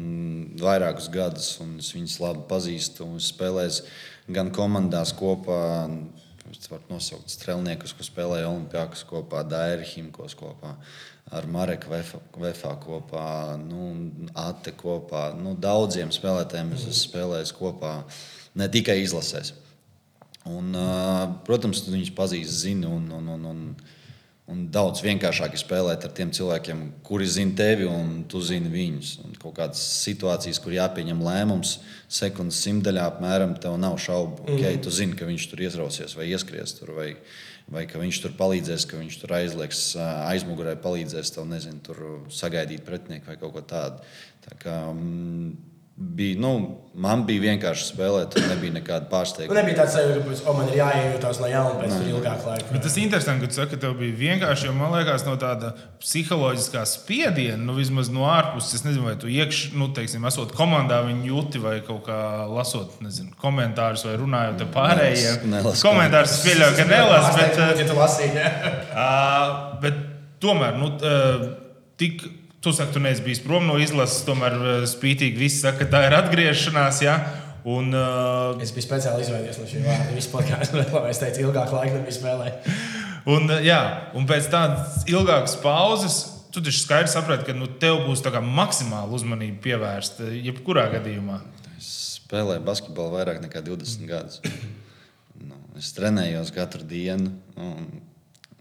vairākus gadus, un es viņus labi pazīstu. Es spēlēju gan komandās kopā, es varu nosaukt strēlniekus, kas spēlēja Olimpijākus kopā, Dairu Himkos kopā, ar Mareku Vefā kopā, nu, Ate kopā. Nu, daudziem spēlētājiem es esmu spēlējis kopā, ne tikai izlasēs. Un, protams, viņus pazīsti, zini, un, un, un, un, un daudz vienkāršāk ir spēlēt ar tiem cilvēkiem, kuri zina tevi un tu zini viņus. Un kaut kādas situācijas, kur jāpieņem lēmums, sekundes simtaļā apmēram, tev nav šaubu. Mm. Okay, tu zini, ka viņš tur iesrausies vai ieskries tur. Vai, Vai ka viņš tur palīdzēs, ka viņš tur aizlieks aizmugurē, palīdzēs tev, nezinu, tur sagaidīt pretinieku vai kaut ko tādu. Tā kā, mm, bija, nu, man bija vienkārši spēlēt, tur nebija nekāda Nu, pārsteiguma. nebija tāds sajūta, ka oh, man ir jāiejūtas no jauna pēc tam ilgāka laika. Bet tas ir interesanti, ka tu saki, ka tev bija vienkārši, jo man liekas, no tāda psiholoģiskā spiediena, nu, vismaz no ārpuses, es nezinu, vai tu iekšā, nu, teiksim, esot komandā, viņi jūti vai kaut kā lasot, nezinu, komentārus vai runājot ar pārējiem. Komentārus pieļauju, ka nelasu, bet, ja tu lasīji, ne? uh, <laughs> bet tomēr, nu, uh, tik Tu saki, tu neesi bijis prom no izlases, tomēr eh, spītīgi viss saka, ka tā ir atgriešanās. Ja? Un, uh, Es biju speciāli izvēlējies no šī vārda. Visu podkāstu, <laughs> lai es teicu, ilgāku laiku nebiju spēlējis. un, uh, jā, un pēc tādas ilgākas pauzes, tu taču skaidri saprati, ka nu, tev būs tā kā maksimāla uzmanība pievērsta jebkurā gadījumā. Es spēlēju basketbolu vairāk nekā 20 gadus. Nu, es trenējos katru dienu, un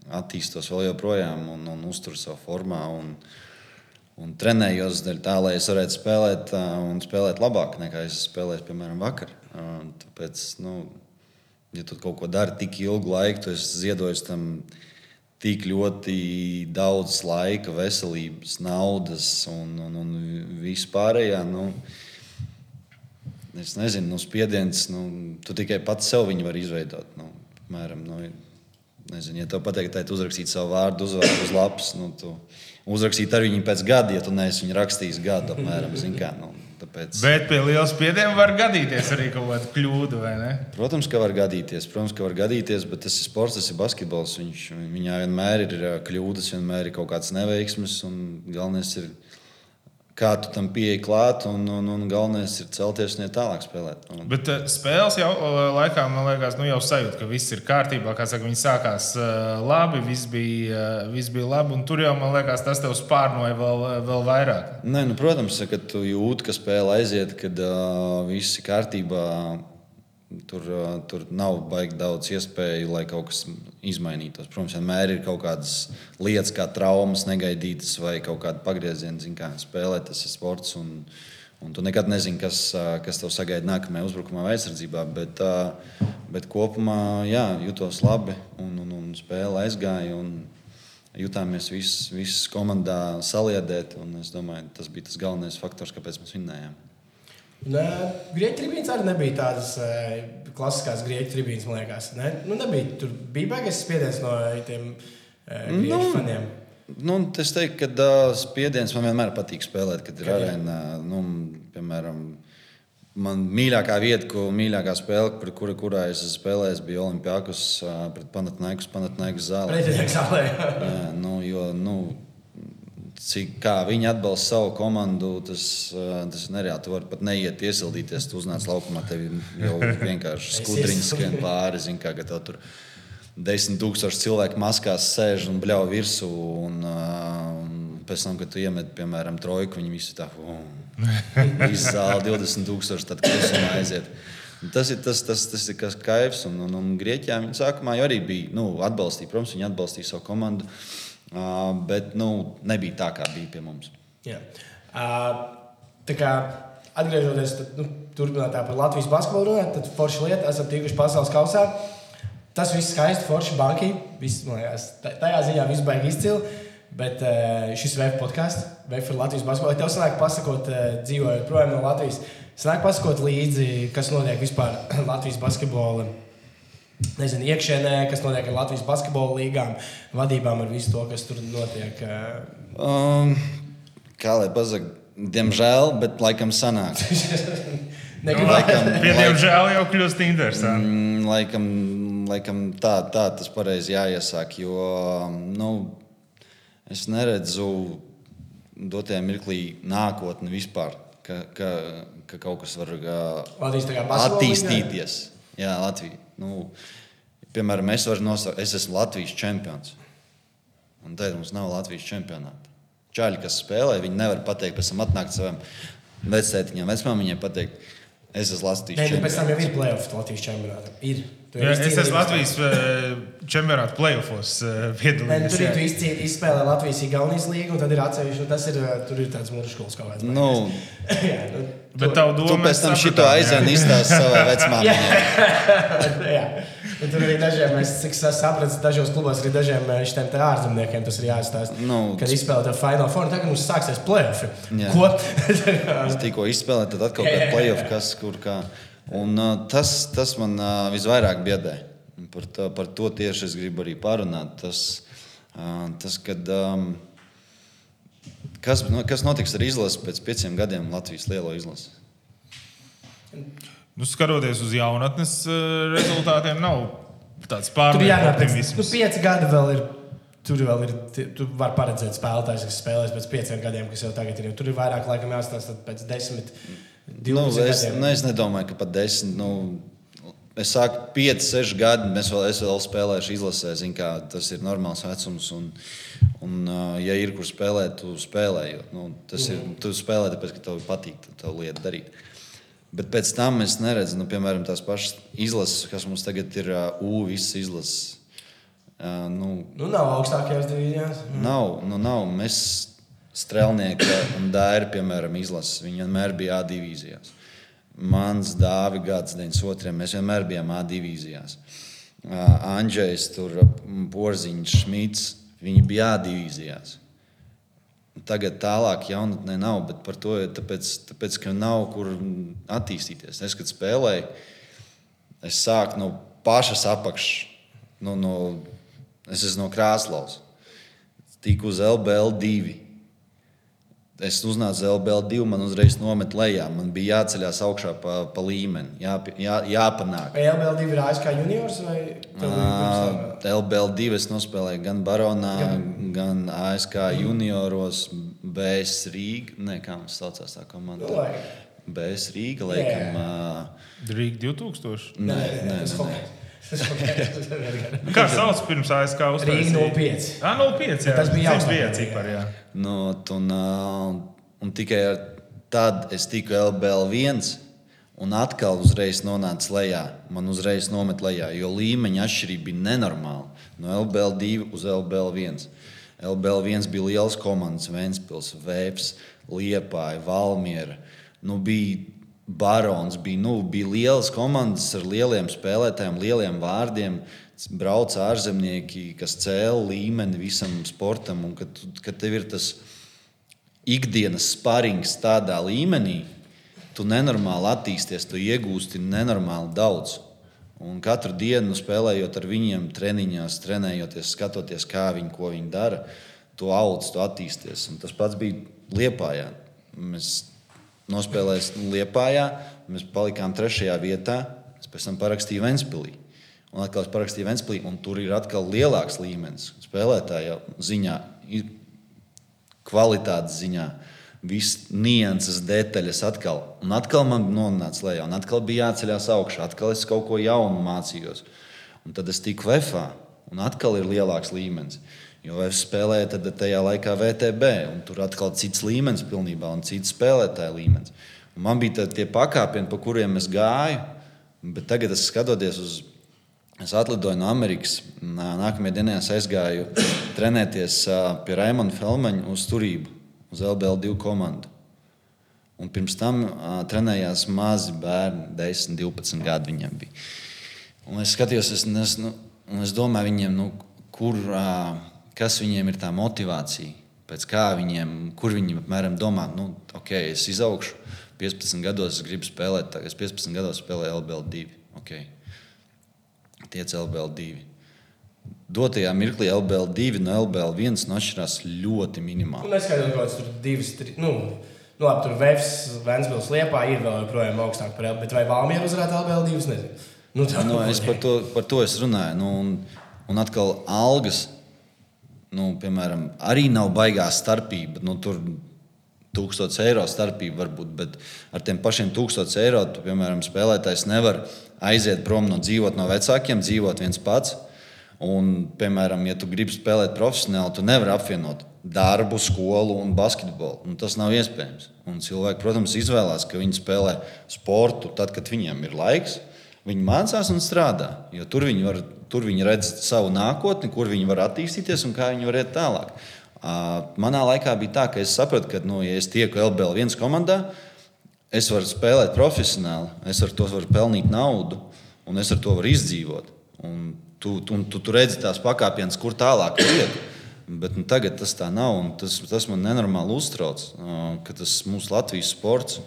attīstos vēl joprojām, un, un uzturu savu formā. Un, un trenējos tā, lai es varētu spēlēt, un spēlēt labāk nekā es spēlēju, piemēram, vakar. Ā, Tāpēc, nu, ja tu kaut ko dari tik ilgu laiku, tu ziedojis tam tik ļoti daudz laika, veselības, naudas un, un, un vispārējā. Nu, Es nezinu, nu, spiediens, nu, tu tikai pats sev viņu vari izveidot. Nu, apmēram, nu, nezinu, ja tev pateikt, ka uzrakstīt savu vārdu, uzvārdu uz lapas, nu, tu uzrakstīt ar viņu pēc gada, ja tu neesi viņu rakstījis gadu, apmēram, kā. Nu, tāpēc, Bet pie liela spiediena var gadīties arī kaut kāda kļūda, vai ne? Protams, ka var gadīties, protams, ka var gadīties, bet tas ir sports, tas ir basketbols. Viņš, viņā vienmēr ir kļūdas, vienmēr ir kaut kāds neveiksmes, un galvenais ir, kā tu tam pieeji klāt, un, un, un galvenais ir celties un iet tālāk spēlēt. Un, Bet uh, spēles jau laikā, man liekas, nu, jau sajūta, ka viss ir kārtībā. Kā saka, viņi sākās uh, labi, viss bija, uh, viss bija labi. Un tur jau, man liekas, tas tev spārnoja vēl, vēl vairāk. Nē, nu, protams, ka tu jūti, ka spēle aiziet, kad uh, viss ir kārtībā. Tur, tur nav baigi daudz iespēju, lai kaut kas izmainītos. Protams, vienmēr ir kaut kādas lietas, kā traumas, negaidītas vai kaut kāda pagrieziena. Zini, kā spēlēt, tas ir sports. Un, un tu nekad nezini, kas, kas tev sagaida nākamajā uzbrukumā vai aizsardzībā. Bet, bet kopumā jā, jutos labi un, un, un spēle aizgāja. Un, jutāmies visi, komandā saliedēt. Es domāju, tas bija tas galvenais faktors, kāpēc mēs vinnējām. Grieķu tribīnas arī nebija tādas uh, klasiskās grieķu tribīnas, man liekas. Ne? Nu, nebija, tur bija baigas spiediens no tiem uh, grieķu Nu, faniem. Nu, es teiktu, ka uh, spiediens man vienmēr patīk spēlēt, kad ir arēna. Nu, piemēram, man mīļākā vieta, ko mīļākā spēle, par kuru kurā es esmu spēlējis, bija Olimpijākus uh, pret Panatnaikus, Panatnaikus zālē. Pretinieks zālē. Nu, jo, nu, cik viņi atbalsta savu komandu, tas, ā, tas ir nereāli. Tu vari pat neiet iesildīties, tu uznāc laukumā, tev jau <laughs> vienkārši skudriņas skrien pāri. Zin, kā, ka tev tur desmit tūkstoši cilvēku maskās sēž un bļauj virsū. Un, ā, un pēc tam, kad tu iemet, piemēram, trojku, viņi visi tā <laughs> izzāla 20 tūkstoši, tad klusumā aiziet. Tas ir tas, tas, tas ir kas kaivs. Un, un, un Grieķijā viņi sākumā arī bija nu, atbalstīja. Protams, viņi atbalstīja savu komandu. Uh, bet nu, nebija tā, kā bija pie mums. Jā. Uh, tā kā atgriežoties tad, nu, turpināt tā par Latvijas basketbolu runāt, tad forši lieta, esam tikuši pasaules kausā. Tas viss skaisti, forši banki. Viss, man liekas, tajā ziņā viss baigi izcili. Bet uh, šis web podkāsts, web par Latvijas basketbolu, tev sanāk pasakot, uh, dzīvojot projām no Latvijas, sanāk pasakot līdzi, kas notiek vispār <clears throat> Latvijas basketbola. Nezinu, iekšēnē, kas notiek ar Latvijas basketbola līgām, vadībām, ar visu to, kas tur notiek. Uh, Um, kā lai pasakā, diemžēl, bet laikam sanāk. <laughs> Negribu Laikam, Pie diemžēl jau kļūst interesanti. mm, laikam, laikam tā, tā tas pareizi jāiesāk. Jo nu, es neredzu dotajā mirklī nākotni vispār, ka, ka, ka kaut kas var ā, Latvijas attīstīties. Jā, Latvija. Nu, piemēram, es nosaukt, es esmu Latvijas čempions. Un tad mums nav Latvijas čempionāta. Čaļi, kas spēlē, viņi nevar pateikt, pēc tam atnākt saviem vecētiņiem, vecmāmiņiem, pateikt, es esmu Latvijas Nē, nu, pēc tam čempions. jau ir playoff Latvijas čempionātā. Ir. Jā, es esmu Latvijas eh, čempionāta playoffs eh, Nē, nu, piedalījies. tur ir tu jā. izcī- izspēlē Latvijas Igaunijas līgu, un tad ir atsevišķi. Tas ir, uh, tur ir tāds mūžskols kaut kāds. Nu, <laughs> jā, nu, Bet tavu tu domu pēc tam šito sapratām, <laughs> jā. aizēni izstāsti savai vecmāmiņai. <laughs> jā. Un tur arī dažiem, es cik es sapratu, dažos klubos arī dažiem eh, šiem ārzemniekiem tas ir jāizstāsta. Nu, Kad izspēlē to finālu formu, tagad mums sāksies playoff. Jā. Ko? <laughs> Es tikko izspēlēju, tad atkal kāda playoff, kas kur kā. Un, uh, tas, tas man uh, visvairāk biedē. Par to, par to tieši es gribu arī parunāt. Tas, tas kad, um, kas, no- kas notiks ar izlasi pēc pieciem gadiem Latvijas lielo izlasi? Nu, skatoties uz jaunatnes eh, rezultātiem, nav tāds Tur pārmērīgs pēc nu, optimisms. pieci gadi vēl ir Tur vēl ir, tu vari paredzēt spēlētājs, kas spēlēs pēc pieciem gadiem, kas jau tagad ir. Tur ir vairāk, laikam, jāstāsta pēc desmit, Nu, divdesmit es, gadiem. nu, es nedomāju, ka pat desmit. Nu, es saku, 5, 6 gadi. Mēs vēl, es vēl spēlēšu izlasē, zinu, kā tas ir normāls vecums. Un, un, uh, ja ir kur spēlēt, tu spēlē. Jo, nu, tas ir. Tu spēlē, tāpēc, ka tev patīk tā lieta darīt. Bet pēc tam es neredzu, nu, piemēram, tās pašas izlases, kas mums tagad ir uh, U, visas izlases. Uh, nu, Nu, nav augstākajās divīzijās. Nav, nu nav. Mēs strēlnieki un dēri, piemēram, izlases. Viņi vienmēr bija A divīzijās. Mans dāvi gads 92. Mēs vienmēr bijām A divīzijās. Andrzejs, Porziņš, Šmits. Viņi bija A divīzijās. Tagad tālāk jaunatnē nav, bet par to ir tāpēc, tāpēc ka nav kur attīstīties. Es, kad spēlēju, es sāku no pašas apakšas, no, no, es esmu no Krāslavas tiku uz LBL 2. Es uznācu LBL 2, man uzreiz nomet lejā. Man bija jāceļās augšā pa, pa līmeni, jā, jā, jāpanāk. LBL 2 ir ASK juniors vai? Uh, LBL 2 es nospēlēju gan Baronā, gan, gan ASK junioros, BS Rīgā. Nē, kā mums saucās tā komanda? Lai. BS Rīga, laikam. Uh, Rīga 2000. nē, nē, tas nē, hokejs. <laughs> Kā sauc pirms ASK uztaisīja? Rīga 05. Ah, 05. Jā, Tas bija jautājums. cipari, jā. Nu, un, un tikai tad es tiku LBL 1 un atkal uzreiz nonācu lejā. Man uzreiz nomet lejā, jo līmeņa atšķirība bija nenormāla. No LBL 2 uz LBL 1. LBL 1 bija liels komandas, Vēnspils, Vēps, Liepāja, Valmiera. Nu, bija Barons, bija, nu, bija lielas komandas ar lieliem spēlētājiem, lieliem vārdiem. Brauca ārzemnieki, kas cēla līmeni visam sportam. Un kad, kad tev ir tas ikdienas sparings tādā līmenī, tu nenormāli attīsties, tu iegūsti nenormāli daudz. Un katru dienu spēlējot ar viņiem, treniņos, trenējoties, skatoties, kā viņi, viņi dara, tu audz, tu attīsties. Un tas pats bija Liepājā. Mēs nospēlējām Liepājā, mēs palikām trešajā vietā, es pēc tam parakstīju Ventspīlī. Un atkal es parakstīju Ventspīlī, un tur ir atkal lielāks līmenis spēlētāja ziņā, kvalitātes ziņā. Viss nianses, detaļas atkal. Un atkal man nonāca lejā, un atkal bija jāceļās augšā. Atkal es kaut ko jaunu mācījos. Un tad es tiku VFā, un atkal ir lielāks līmenis. Jo es spēlēju tad tajā laikā VTB, un tur atkal cits līmenis pilnībā, un cits spēlētāja līmenis. Un man bija tie pakāpieni, pa kuriem es gāju, bet tagad es skatoties uz Es atlidoju no Amerikas. Nā- Nākamajā dienā es aizgāju <coughs> trenēties pie Raimonda Felmaņa uz turību, uz LBL2 komandu. Un pirms tam ā, trenējās mazi bērni, 10, 12 gadi viņiem bija. Un es skatījos, es, es, nu, es domāju, viņiem, nu, kur, ā, kas viņiem ir tā motivācija, pēc kā viņiem, kur viņi apmēram domā, nu, ok, es izaugšu, 15 gados es gribu spēlēt, es 15 gados spēlēju LBL2. Okay tiec LBL2. Dotajā mirklī LBL2 no LBL1 nu atšķirās ļoti minimāli. Nu, Neskaidrs, kādas tur divas, trīs. Nu, nu, labi, tur Vēfs, Vēnspils, Liepā ir vēl joprojām augstāk par LBL, bet vai Valmiera uzvarētu LBL 2? Nezinu. Nu, tā, Nu, es par to, par to es runāju. Nu, un, un atkal algas, nu, piemēram, arī nav baigā starpība. Nu, tur 1000 eiro starpība var būt, bet ar tiem pašiem 1000 eiro, tu, piemēram, spēlētājs nevar aiziet prom no dzīvot no vecākiem, dzīvot viens pats. Un, piemēram, ja tu gribi spēlēt profesionāli, tu nevari apvienot darbu, skolu un basketbolu. Un tas nav iespējams. Un cilvēki, protams, izvēlās, ka viņi spēlē sportu tad, kad viņiem ir laiks. Viņi mācās un strādā, jo tur viņi, var, tur viņi redz savu nākotni, kur viņi var attīstīties un kā viņi var iet tālāk. Manā laikā bija tā, ka es sapratu, ka, nu, ja es tieku LBL viens komandā, es varu spēlēt profesionāli, es ar to varu pelnīt naudu, un es ar to varu izdzīvot. Un tu, tu, tu, tu redzi tās pakāpienas, kur tālāk iet. Bet nu, tagad tas tā nav. un Tas, tas man nenormāli uztrauc, ka tas mūsu Latvijas sports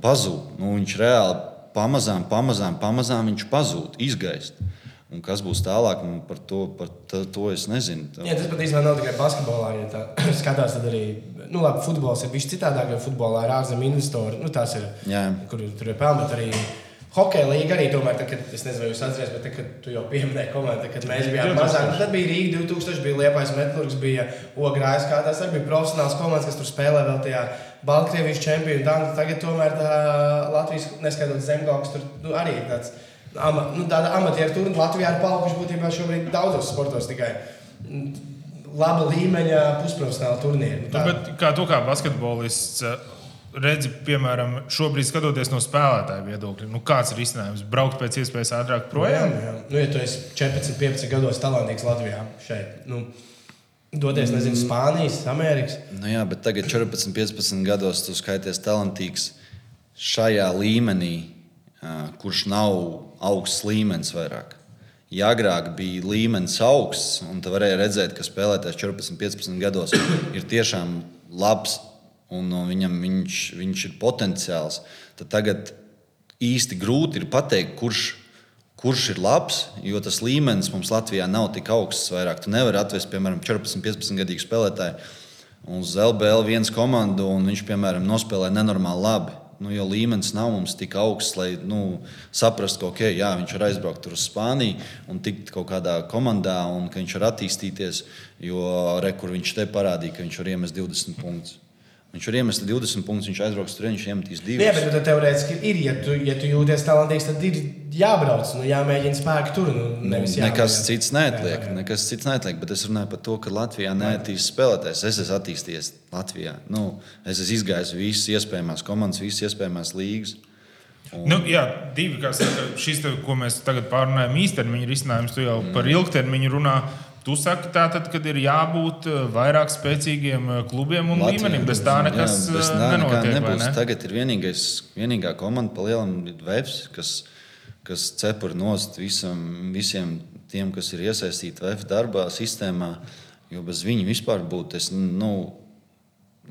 pazūd. Nu, viņš reāli pamazām, pamazām, pamazām viņš pazūd, izgaist. Un kas būs tālāk, nu, par, to, par to, to es nezinu. Jā, tas pat īstenībā nav tikai basketbolā. Ja tā <clears throat> skatās, tad arī nu, labi, futbols ir bijis citādāk, jo futbolā ir ārzemju investori. Nu, tās ir, Jā. kur tur ir pelnīt arī Hokeja līnija arī tomēr, tad, kad, es nezinu, vai jūs atcerieties, bet tad, kad tu jau pieminēji komandu, kad mēs bijām mazāki, tad bija Rīga 2000, bija Liepais Metlurgs, bija Ogrājas, kā tās arī bija profesionāls komandas, kas tur spēlē vēl tajā Baltkrievijas čempionu. Tagad tomēr tā Latvijas, neskatot zemgājas, tur nu, arī ir tāds ama, nu, tāda amatieru tur Latvijā ir palikuši būtībā šobrīd daudzos sportos tikai. Laba līmeņa pusprofesionāla turnīra. Nu, nu, kā tu kā basketbolists redzi, piemēram, šobrīd skatoties no spēlētāja viedokļa, nu, kāds ir izcinājums? Braukt pēc iespējas ātrāk projām? Jā, jā. Nu, ja tu esi 14, 15 gados talantīgs Latvijā, šeit, nu, doties, nezinu, Spānijas, Amerikas. Nu, jā, bet tagad 14, 15 gados tu skaities talantīgs šajā līmenī, kurš nav augsts līmenis vairāk. Ja agrāk bija līmenis augsts, un tu varēji redzēt, ka spēlētājs 14, 15 gados ir tiešām labs un viņam viņš, viņš ir potenciāls, tad tagad īsti grūti ir pateikt, kurš, kurš ir labs, jo tas līmenis mums Latvijā nav tik augsts. Vairāk. Tu nevari atvest, piemēram, 14, 15 gadīgu spēlētāju uz LBL viens komandu, un viņš, piemēram, nospēlē nenormāli labi. Nu, jo līmenis nav mums tik augsts, lai nu, saprastu, ka okay, jā, viņš var aizbraukt uz Spāniju un tikt kaut kādā komandā, un ka viņš var attīstīties. Jo re, kur viņš te parādīja, ka viņš var iemest 20 punktus. Viņš var iemest 20 punktus, viņš aizbrauks tur, viņš iemetīs 2. Jā, bet nu, teorētiski ir, ja tu, ja tu jūties talantīgs, tad ir jābrauc, nu, jāmēģina spēku tur. Nu, nu, nekas cits neatliek, jā, jā. nekas cits neatliek, bet es runāju par to, ka Latvijā neattīstīs spēlētājs. Es esmu attīstījies Latvijā. Nu, es esmu izgājis visas iespējamās komandas, visas iespējamās līgas. Un... Nu, jā, divi, kas šis, te, ko mēs tagad pārunājam, īstermiņa risinājums, tu jau mm. par ilgtermiņu runā. Tu saki, tātad, ka ir jābūt eh, vairāk spēcīgiem eh, klubiem un Latvijā, līmenim. Bez tā nekas jā, bez tā eh, nenotiek. Nebūs. Ne? Tagad ir vienīgais, vienīgā komanda pa lielam Vēfs, kas, kas cepur nost visam, visiem tiem, kas ir iesaistīti VF darbā, sistēmā. Jo bez viņa vispār būtu, es, nu,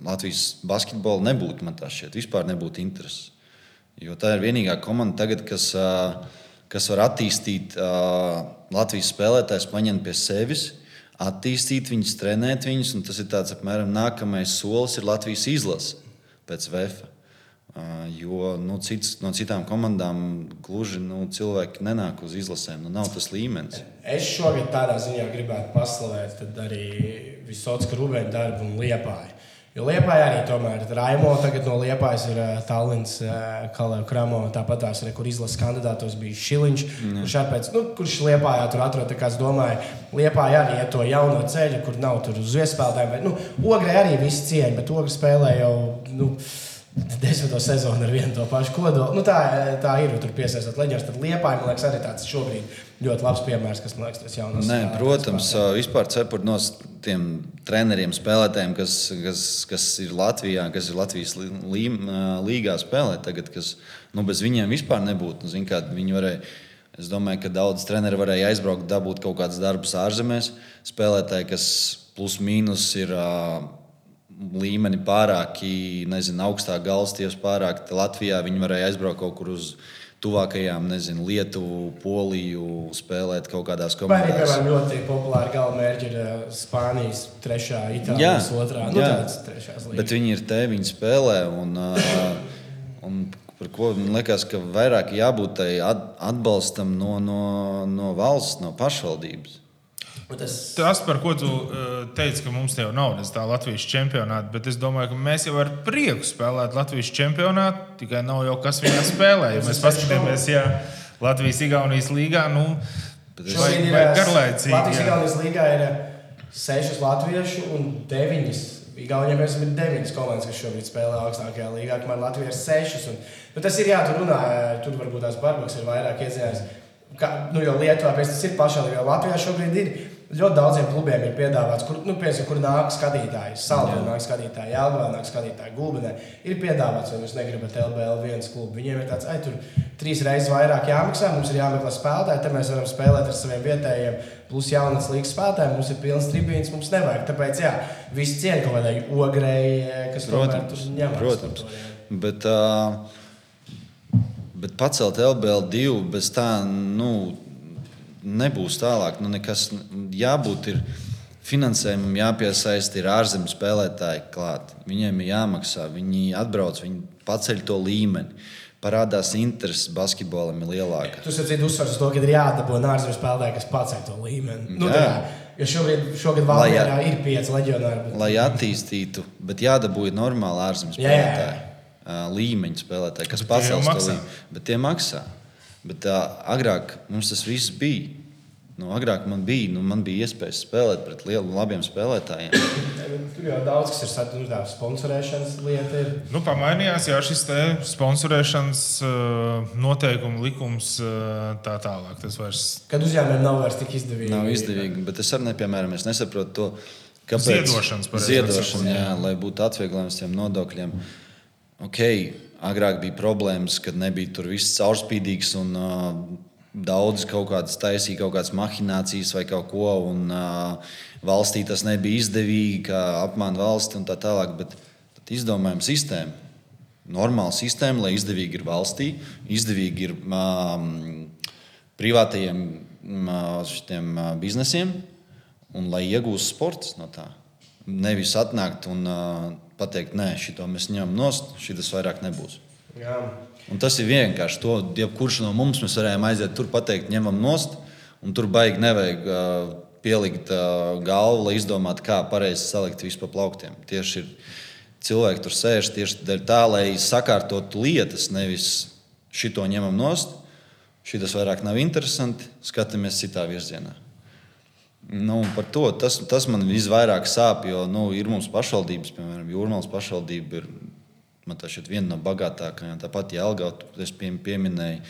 Latvijas basketbola nebūtu, man tā šķiet, vispār nebūtu intereses. Jo tā ir vienīgā komanda tagad, kas. Uh, kas var attīstīt uh, Latvijas spēlētājus, paņemt pie sevis, attīstīt viņus, trenēt viņus. Tas ir tāds apmēram nākamais solis, ir Latvijas izlase pēc VF. Uh, jo nu, cits, no citām komandām gluži nu, cilvēki nenāk uz izlasēm. Nu, nav tas līmenis. Es šogad tādā ziņā gribētu paslavēt arī Visotsku Rūbēnu darbu un Liepāju. Jo Liepā arī tomēr Raimo tagad no Liepājas ir uh, Tallins, uh, Kalēva Kramo, tāpat tās, re, kur izlases kandidātos bija Šiliņš, mm. kurš, pēc, nu, kurš Liepājā tur atrod, kā es domāju, Liepājā arī iet to jauno ceļu, kur nav tur uz viespēlētājiem. Nu, Ogrē arī visi cieņi, bet Ogre spēlē jau. Nu, desmito sezonu ar vienu to pašu kodolu. Nu, tā, tā ir. Tur piesaistīt leģendas. Tad Liepāja, man liekas, arī tāds šobrīd ļoti labs piemērs, kas man liekas, tas jaunas. Nē, protams, vispār cepurt no tiem treneriem, spēlētājiem, kas, kas, kas ir Latvijā, kas ir Latvijas lī, līgā spēlē tagad, kas nu, bez viņiem vispār nebūtu. Nu, zin, viņi varēja, es domāju, ka daudz treneri varēja aizbraukt, dabūt kaut kādus darbus ārzemēs. Spēlētāji, kas plus mīnus ir. Uh, līmeni pārāki, nezinu, augstāk galsties pārāk. Latvijā viņi varēja aizbraukt kaut kur uz tuvākajām, nezinu, Lietuvu, Poliju, spēlēt kaut kādās komandās. Piemēram, ļoti populāri galamērķi ir eh, Spānijas trešā, Itālijas jā, otrā, nu, jā. tādas trešās līnijas. Bet viņi ir te, viņi spēlē, un, un par ko man liekas, ka vairāk jābūt tai atbalstam no, no, no valsts, no pašvaldības. Tas... tas, par ko tu uh, teici, ka mums jau nav tā Latvijas čempionāta, bet es domāju, ka mēs jau ar prieku spēlētu Latvijas čempionātu, tikai nav jau kas viņā spēlē. Ja mēs paskatāmies, ja Latvijas-Igaunijas līgā, nu, tas ir garlaicīgi. Latvijas-Igaunijas līgā ir sešas latviešu un deviņas. Igaunijam ir deviņas komandas, kas šobrīd spēlē augstākajā līgā, kamēr Latvija ir sešas. Un, nu, tas ir jā, tur runā, tur varbūt tās barbaks ir vairāk iezīmēs. Kā, nu, jo Lietuvā tas ir pašā līmenī, jo Latvijā šobrīd ir ļoti daudziem klubiem ir piedāvāts, kur, nu, piemēram, kur nāk skatītāji, Salvā nāk skatītāji, Jālgavā nāk skatītāji, Gulbenē. Ir piedāvāts, vai jūs negribat LBL viens klubu. Viņiem ir tāds, ai, tur trīs reizes vairāk jāmaksā, mums ir jāmeklē spēlētāji, tad mēs varam spēlēt ar saviem vietējiem, plus jaunas līgas spēlētājiem, mums ir pilns tribīns, mums nevajag. Tāpēc, jā, visi cieni kaut kādai ogrei, kas protams, tur ņemās. Protams. Bet, uh, bet pacelt LBL 2 bez tā, nu, nebūs tālāk. Nu, nekas, jābūt ir finansējumam, jāpiesaista ir ārzemju spēlētāji klāt. Viņiem ir jāmaksā, viņi atbrauc, viņi paceļ to līmeni. parādās interese basketbolam ir lielāka. Tu sacīji, uzsvers uz to, ka ir jādabū ārzemju spēlētāji, kas pacēla to līmeni. Nu, Jā. tā jo šobrīd, šogad Vācijā ir pieci leģionāri. Bet... Lai attīstītu, bet jādabū ir normāli ārzemju spēlētāji, ā, līmeņa spēlētāji, kas pacels to līmeni. Bet tie maksā. Bet tā, agrāk mums tas viss bija. Nu, agrāk man bija, nu, man bija iespējas spēlēt pret lieliem, labiem spēlētājiem. Tur jau daudz kas ir saistīts ar sponsorēšanas lietu. Ir. Nu, pamainījās jau šis sponsorēšanas uh, noteikumu likums, uh, tā tālāk. Tas vairs Kad uzņēmējiem nav vairs tik izdevīgi. Nav izdevīgi, bet es arī ne, piemēram, es nesaprotu to, kāpēc Ziedošanas, pareizāk Ziedošana, jā, lai būtu atvieglojums tiem nodokļiem. Ok, agrāk bija problēmas, kad nebija tur viss caurspīdīgs un uh, daudz kaut kādas taisīja kaut kādas mahinācijas vai kaut ko, un uh, valstī tas nebija izdevīgi, kā apmāna valsti un tā tālāk. Bet tad izdomājam sistēmu. Normāla sistēma, lai izdevīgi ir valstī, izdevīgi ir um, privātajiem um, biznesiem, un lai iegūst sports no tā. Nevis atnākt un uh, pateikt, nē, šito mēs ņemam nost, šis vairāk nebūs. Jā. Un tas ir vienkārši to, jebkurš no mums mēs varējām aiziet tur, pateikt, ņemam nost, un tur baigi nevajag uh, pielikt uh, galvu, lai izdomātu, kā pareizi salikt visu pa plauktiem. Tieši ir cilvēki tur sēž tieši tā, lai sakārtotu lietas, nevis šito ņemam nost, šis vairāk nav interesanti, skatāmies citā virzienā. Nu, par to tas, tas man visvairāk sāp, jo nu, ir mums pašvaldības, piemēram, Jūrmālas pašvaldība ir man tā šķiet viena no bagātākajām. Tāpat Jēlgauta, es pie, pieminēju,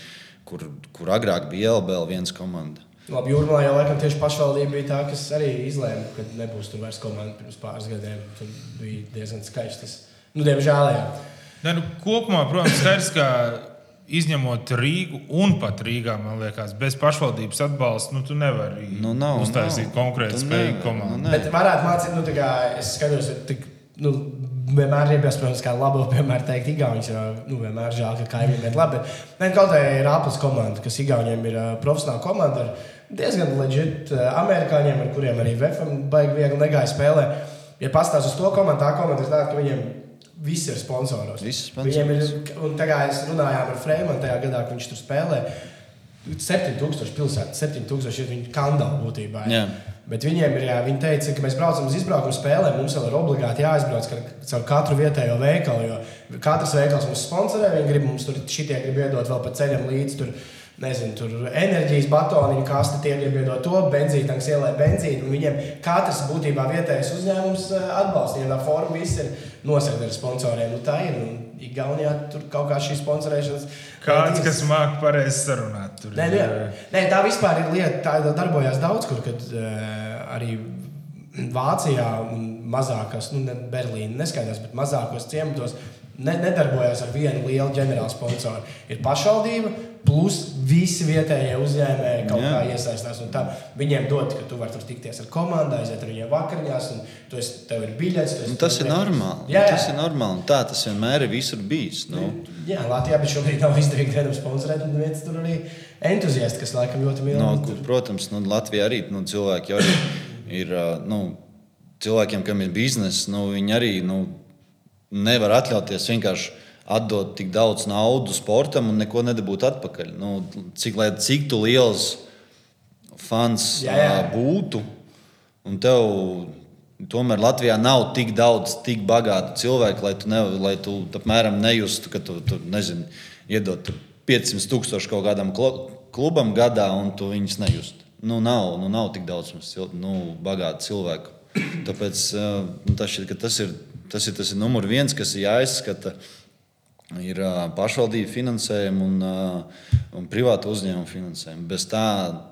kur, kur agrāk bija LBL viens komanda. Labi, Jūrmā jau laikam tieši pašvaldība bija tā, kas arī izlēma, ka nebūs tur vairs komanda pirms pāris gadiem. Tur bija diezgan skaisti. Tas, nu, diemžēl, jā. Ne, nu, kopumā, protams, skaidrs, ka izņemot Rīgu un pat Rīgā, man liekas, bez pašvaldības atbalsta, nu, tu nevari Nu, nav, uztaisīt nav. konkrētu Tu spēju nevari, komandu. nu, Bet varētu mācīt, nu, tā kā es skatos, tik, nu, vienmēr ir iespējams, kā labo, piemēram, <laughs> teikt, Igaunijas, jo, nu, vienmēr žēl, ka kaimiņiem ir labi. Nē, kaut kā ir Apple komanda, kas Igauniem ir uh, profesionāla komanda ar diezgan leģit uh, amerikāņiem, ar kuriem arī VFM baigi viegli negāja spēlē. Ja pastāst uz to komandu, tā komanda ir tāda, ka viņiem viss ir sponsoros. Visi Viņiem ir, sponsoros. un tā kā es runājām ar Freimanu tajā gadā, kad viņš tur spēlē, 7000 pilsētā, 7000 ir viņa kandāla būtībā. Jā. Bet viņiem ir, jā, viņi teica, ka mēs braucam uz izbraukumu spēlēm, mums vēl ir obligāti jāizbrauc caur katru vietējo veikalu, jo katrs veikals mums sponsorē, viņi grib mums tur šitie grib iedot vēl pa ceļam līdzi. Tur, Nezinu, tur enerģijas batoniņu kasti, tie grib iedot to, benzītanks ielai benzīnu. Viņiem katrs būtībā vietējais uzņēmums eh, atbalsta. Viņiem tā forma viss ir nosegta ar sponsoriem. Nu, tā ir. Un Igaunijā tur kaut kā šī sponsorēšanas. Kāds, kas māca pareizi sarunāt, tur Nē, nē, nē, tā vispār ir lieta. Tā darbojās daudz kur, kad uh, arī Vācijā un mazākās, nu, ne Berlīnē, neskaidrs, bet mazākos ciematos ne, nedarbojas ar vienu lielu ģenerālu sponsoru. Ir pašvaldība, plus visi vietējie uzņēmēji kaut Jā. kā iesaistās. Viņiem dod, ka tu vari tur tikties ar komandu, aiziet ar viņiem vakariņās, un tu esi, tev ir biļets. Nu, tas ir normāli. Jā, jā. Tas ir normāli. Tā tas vienmēr ir visur bijis. Nu, Jā, Latvijā, bet šobrīd nav izdevīgi vienam sponsorēt. Un viens tur arī entuziasti, kas laikam ļoti mīl. No, kur, protams, nu, Latvijā arī nu, cilvēki jau ir, ir nu, cilvēkiem, kam ir biznesa, nu, viņi arī nu, nevar atļauties vienkārši atdot tik daudz naudas sportam un neko nedabūt atpakaļ. Nu, cik, lai, cik tu liels fans Jā, jā. būtu, un tev tomēr Latvijā nav tik daudz, tik bagātu cilvēku, lai tu, ne, lai tu apmēram nejustu, ka tu, tu nezini, iedod tur 500 tūkstoši kaut kādam klubam gadā, un tu viņus nejusti. Nu, nav, nu, nav tik daudz mums nu, bagātu cilvēku. Tāpēc nu, tas, ka tas, ir, tas ir tas ir numurs viens, kas ir jāizskata. Ir pašvaldību finansējuma un, un privāta uzņēmuma finansējuma. Bez tā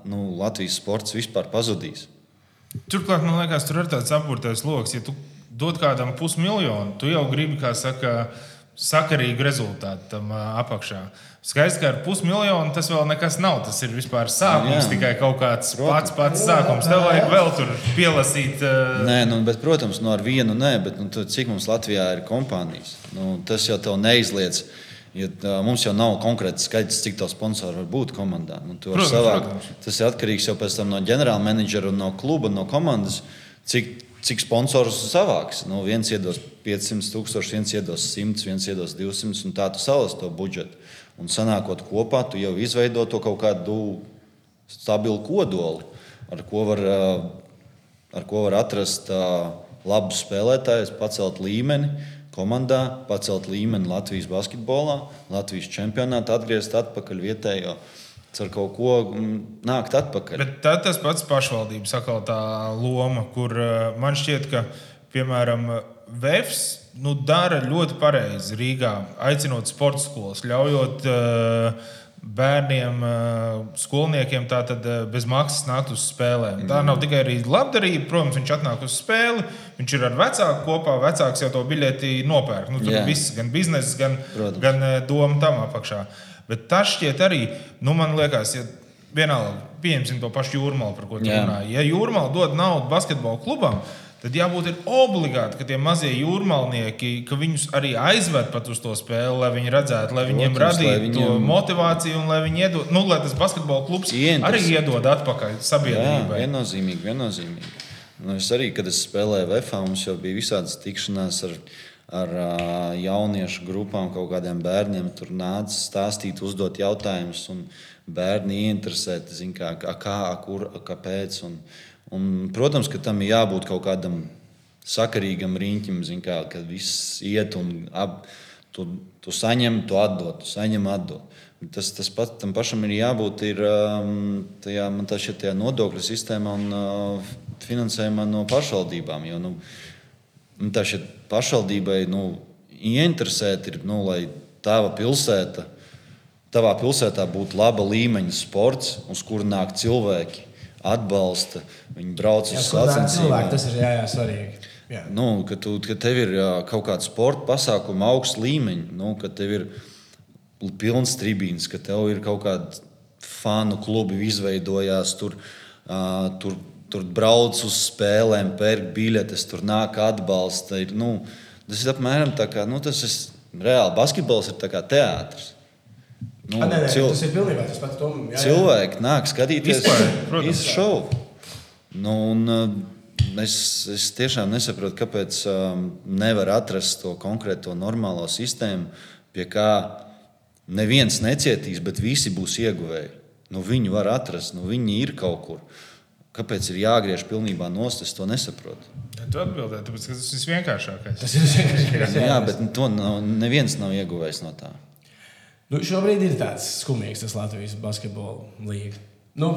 nu, Latvijas sports vispār pazudīs. Turklāt, man liekas, tur ir tāds apgūtais lokus. Ja tu dod kādam pusmiljonu, tu jau gribi, kā saka, sakarīgu rezultātu tam apakšā. Skaidrs, ka ar pusmiljonu tas vēl nekas nav. Tas ir vispār sākums, Jā. tikai kaut kāds pats, pats sākums. Tev vajag vēl tur pielasīt. ā, Nē, nu, bet, protams, no ar vienu nē, bet nu, cik mums Latvijā ir kompānijas? Nu, tas jau tev neizliedz. Ja, tā, mums jau nav konkrēts skaits, cik to sponsoru var būt komandā. Nu, Protams, savākt. protams. Tas ir atkarīgs jau no ģenerāla menedžera un no kluba, no komandas, cik, cik sponsors savāks. Nu, viens iedos 500 tūkstoši, viens iedos 100, viens iedos 200, un tā tu salas to budžetu. Un sanākot kopā, tu jau izveido to kaut kādu stabilu kodoli, ar ko var, ar ko var atrast labus spēlētājus, pacelt līmeni komandā, pacelt līmeni Latvijas basketbolā, Latvijas čempionātā, atgriezt atpakaļ vietējo. Ar kaut ko nākt atpakaļ. Bet tā, tas pats pašvaldības atkal tā loma, kur man šķiet, ka, piemēram, Vēfs nu, dara ļoti pareizi Rīgā, aicinot sporta skolas, ļaujot uh, bērniem, uh, skolniekiem tātad uh, bez maksas nākt uz spēlēm. Tā nav tikai arī labdarība, protams, viņš atnāk uz spēli, viņš ir ar vecāku kopā, vecāks jau to biļeti nopērk. Nu, tur yeah. viss, gan biznesa, gan, protams. gan uh, doma tam apakšā. Bet tas šķiet arī, nu, man liekas, ja vienalga, pieņemsim to pašu jūrmālu, par ko tu runāji. Ja jūrmāla dod naudu basketbola klubam, tad jābūt obligāti, ka tie mazie jūrmālnieki, ka viņus arī aizved pat uz to spēli, lai viņi redzētu, lai viņiem Protams, radītu lai viņiem... motivāciju un lai viņi iedod, nu, lai tas basketbola klubs arī iedod atpakaļ sabiedrībai. Jā, viennozīmīgi, viennozīmīgi. Nu, es arī, kad es spēlēju VFā, mums jau bija visādas tikšanās ar, ar jauniešu grupām, kaut kādiem bērniem. Tur nāca stāstīt, uzdot jautājumus, un bērni ieinteresēti, kā, kā, kur, kāpēc. Un, Un, protams, ka tam ir jābūt kaut kādam sakarīgam riņķim, kā, kad viss iet un ap, tu, tu saņem, tu atdod, tu saņem, atdod. Tas, tas pat, tam pašam ir jābūt ir, um, tajā, tajā nodokļu sistēmā un uh, finansējumā no pašvaldībām. Jo, nu, tā šeit pašvaldībai nu, ieinteresēta ir, nu, lai tava pilsēta, tavā pilsētā būtu laba līmeņa sports, uz kuru nāk cilvēki atbalsta, viņi brauc uz sacensībām. Tas ir jā, jā, svarīgi. Jā. Nu, kad, tu, kad tev ir jā, kaut kāda sporta pasākuma augsts līmeņš, nu, kad tev ir pilns tribīns, ka tev ir kaut kāda fanu klubi izveidojās, tur, uh, tur, tur brauc uz spēlēm, pērk biļetes, tur nāk atbalsta. Ir, nu, tas ir apmēram tā kā, nu, tas ir reāli basketbols, ir kā teātris. Nu, A, nē, nē, cil... Tas ir pilnībā tas pats. Tom, jā, jā. Cilvēki nāk skatīties visu šovu. Nu, un, uh, es, es tiešām nesaprotu, kāpēc um, nevar atrast to konkrēto normālo sistēmu, pie kā neviens necietīs, bet visi būs ieguvēji. Nu, viņu var atrast, nu, viņi ir kaut kur. Kāpēc ir jāgriež pilnībā nost, es to nesaprotu. Tu atbildēji, tāpēc, ka tas ir vienkāršākais. Tas ir vienkāršākais. <laughs> jā, bet to nav, neviens nav ieguvējis no tā. Nu, šobrīd ir tāds skumīgs tas Latvijas basketbola līnija. Nu,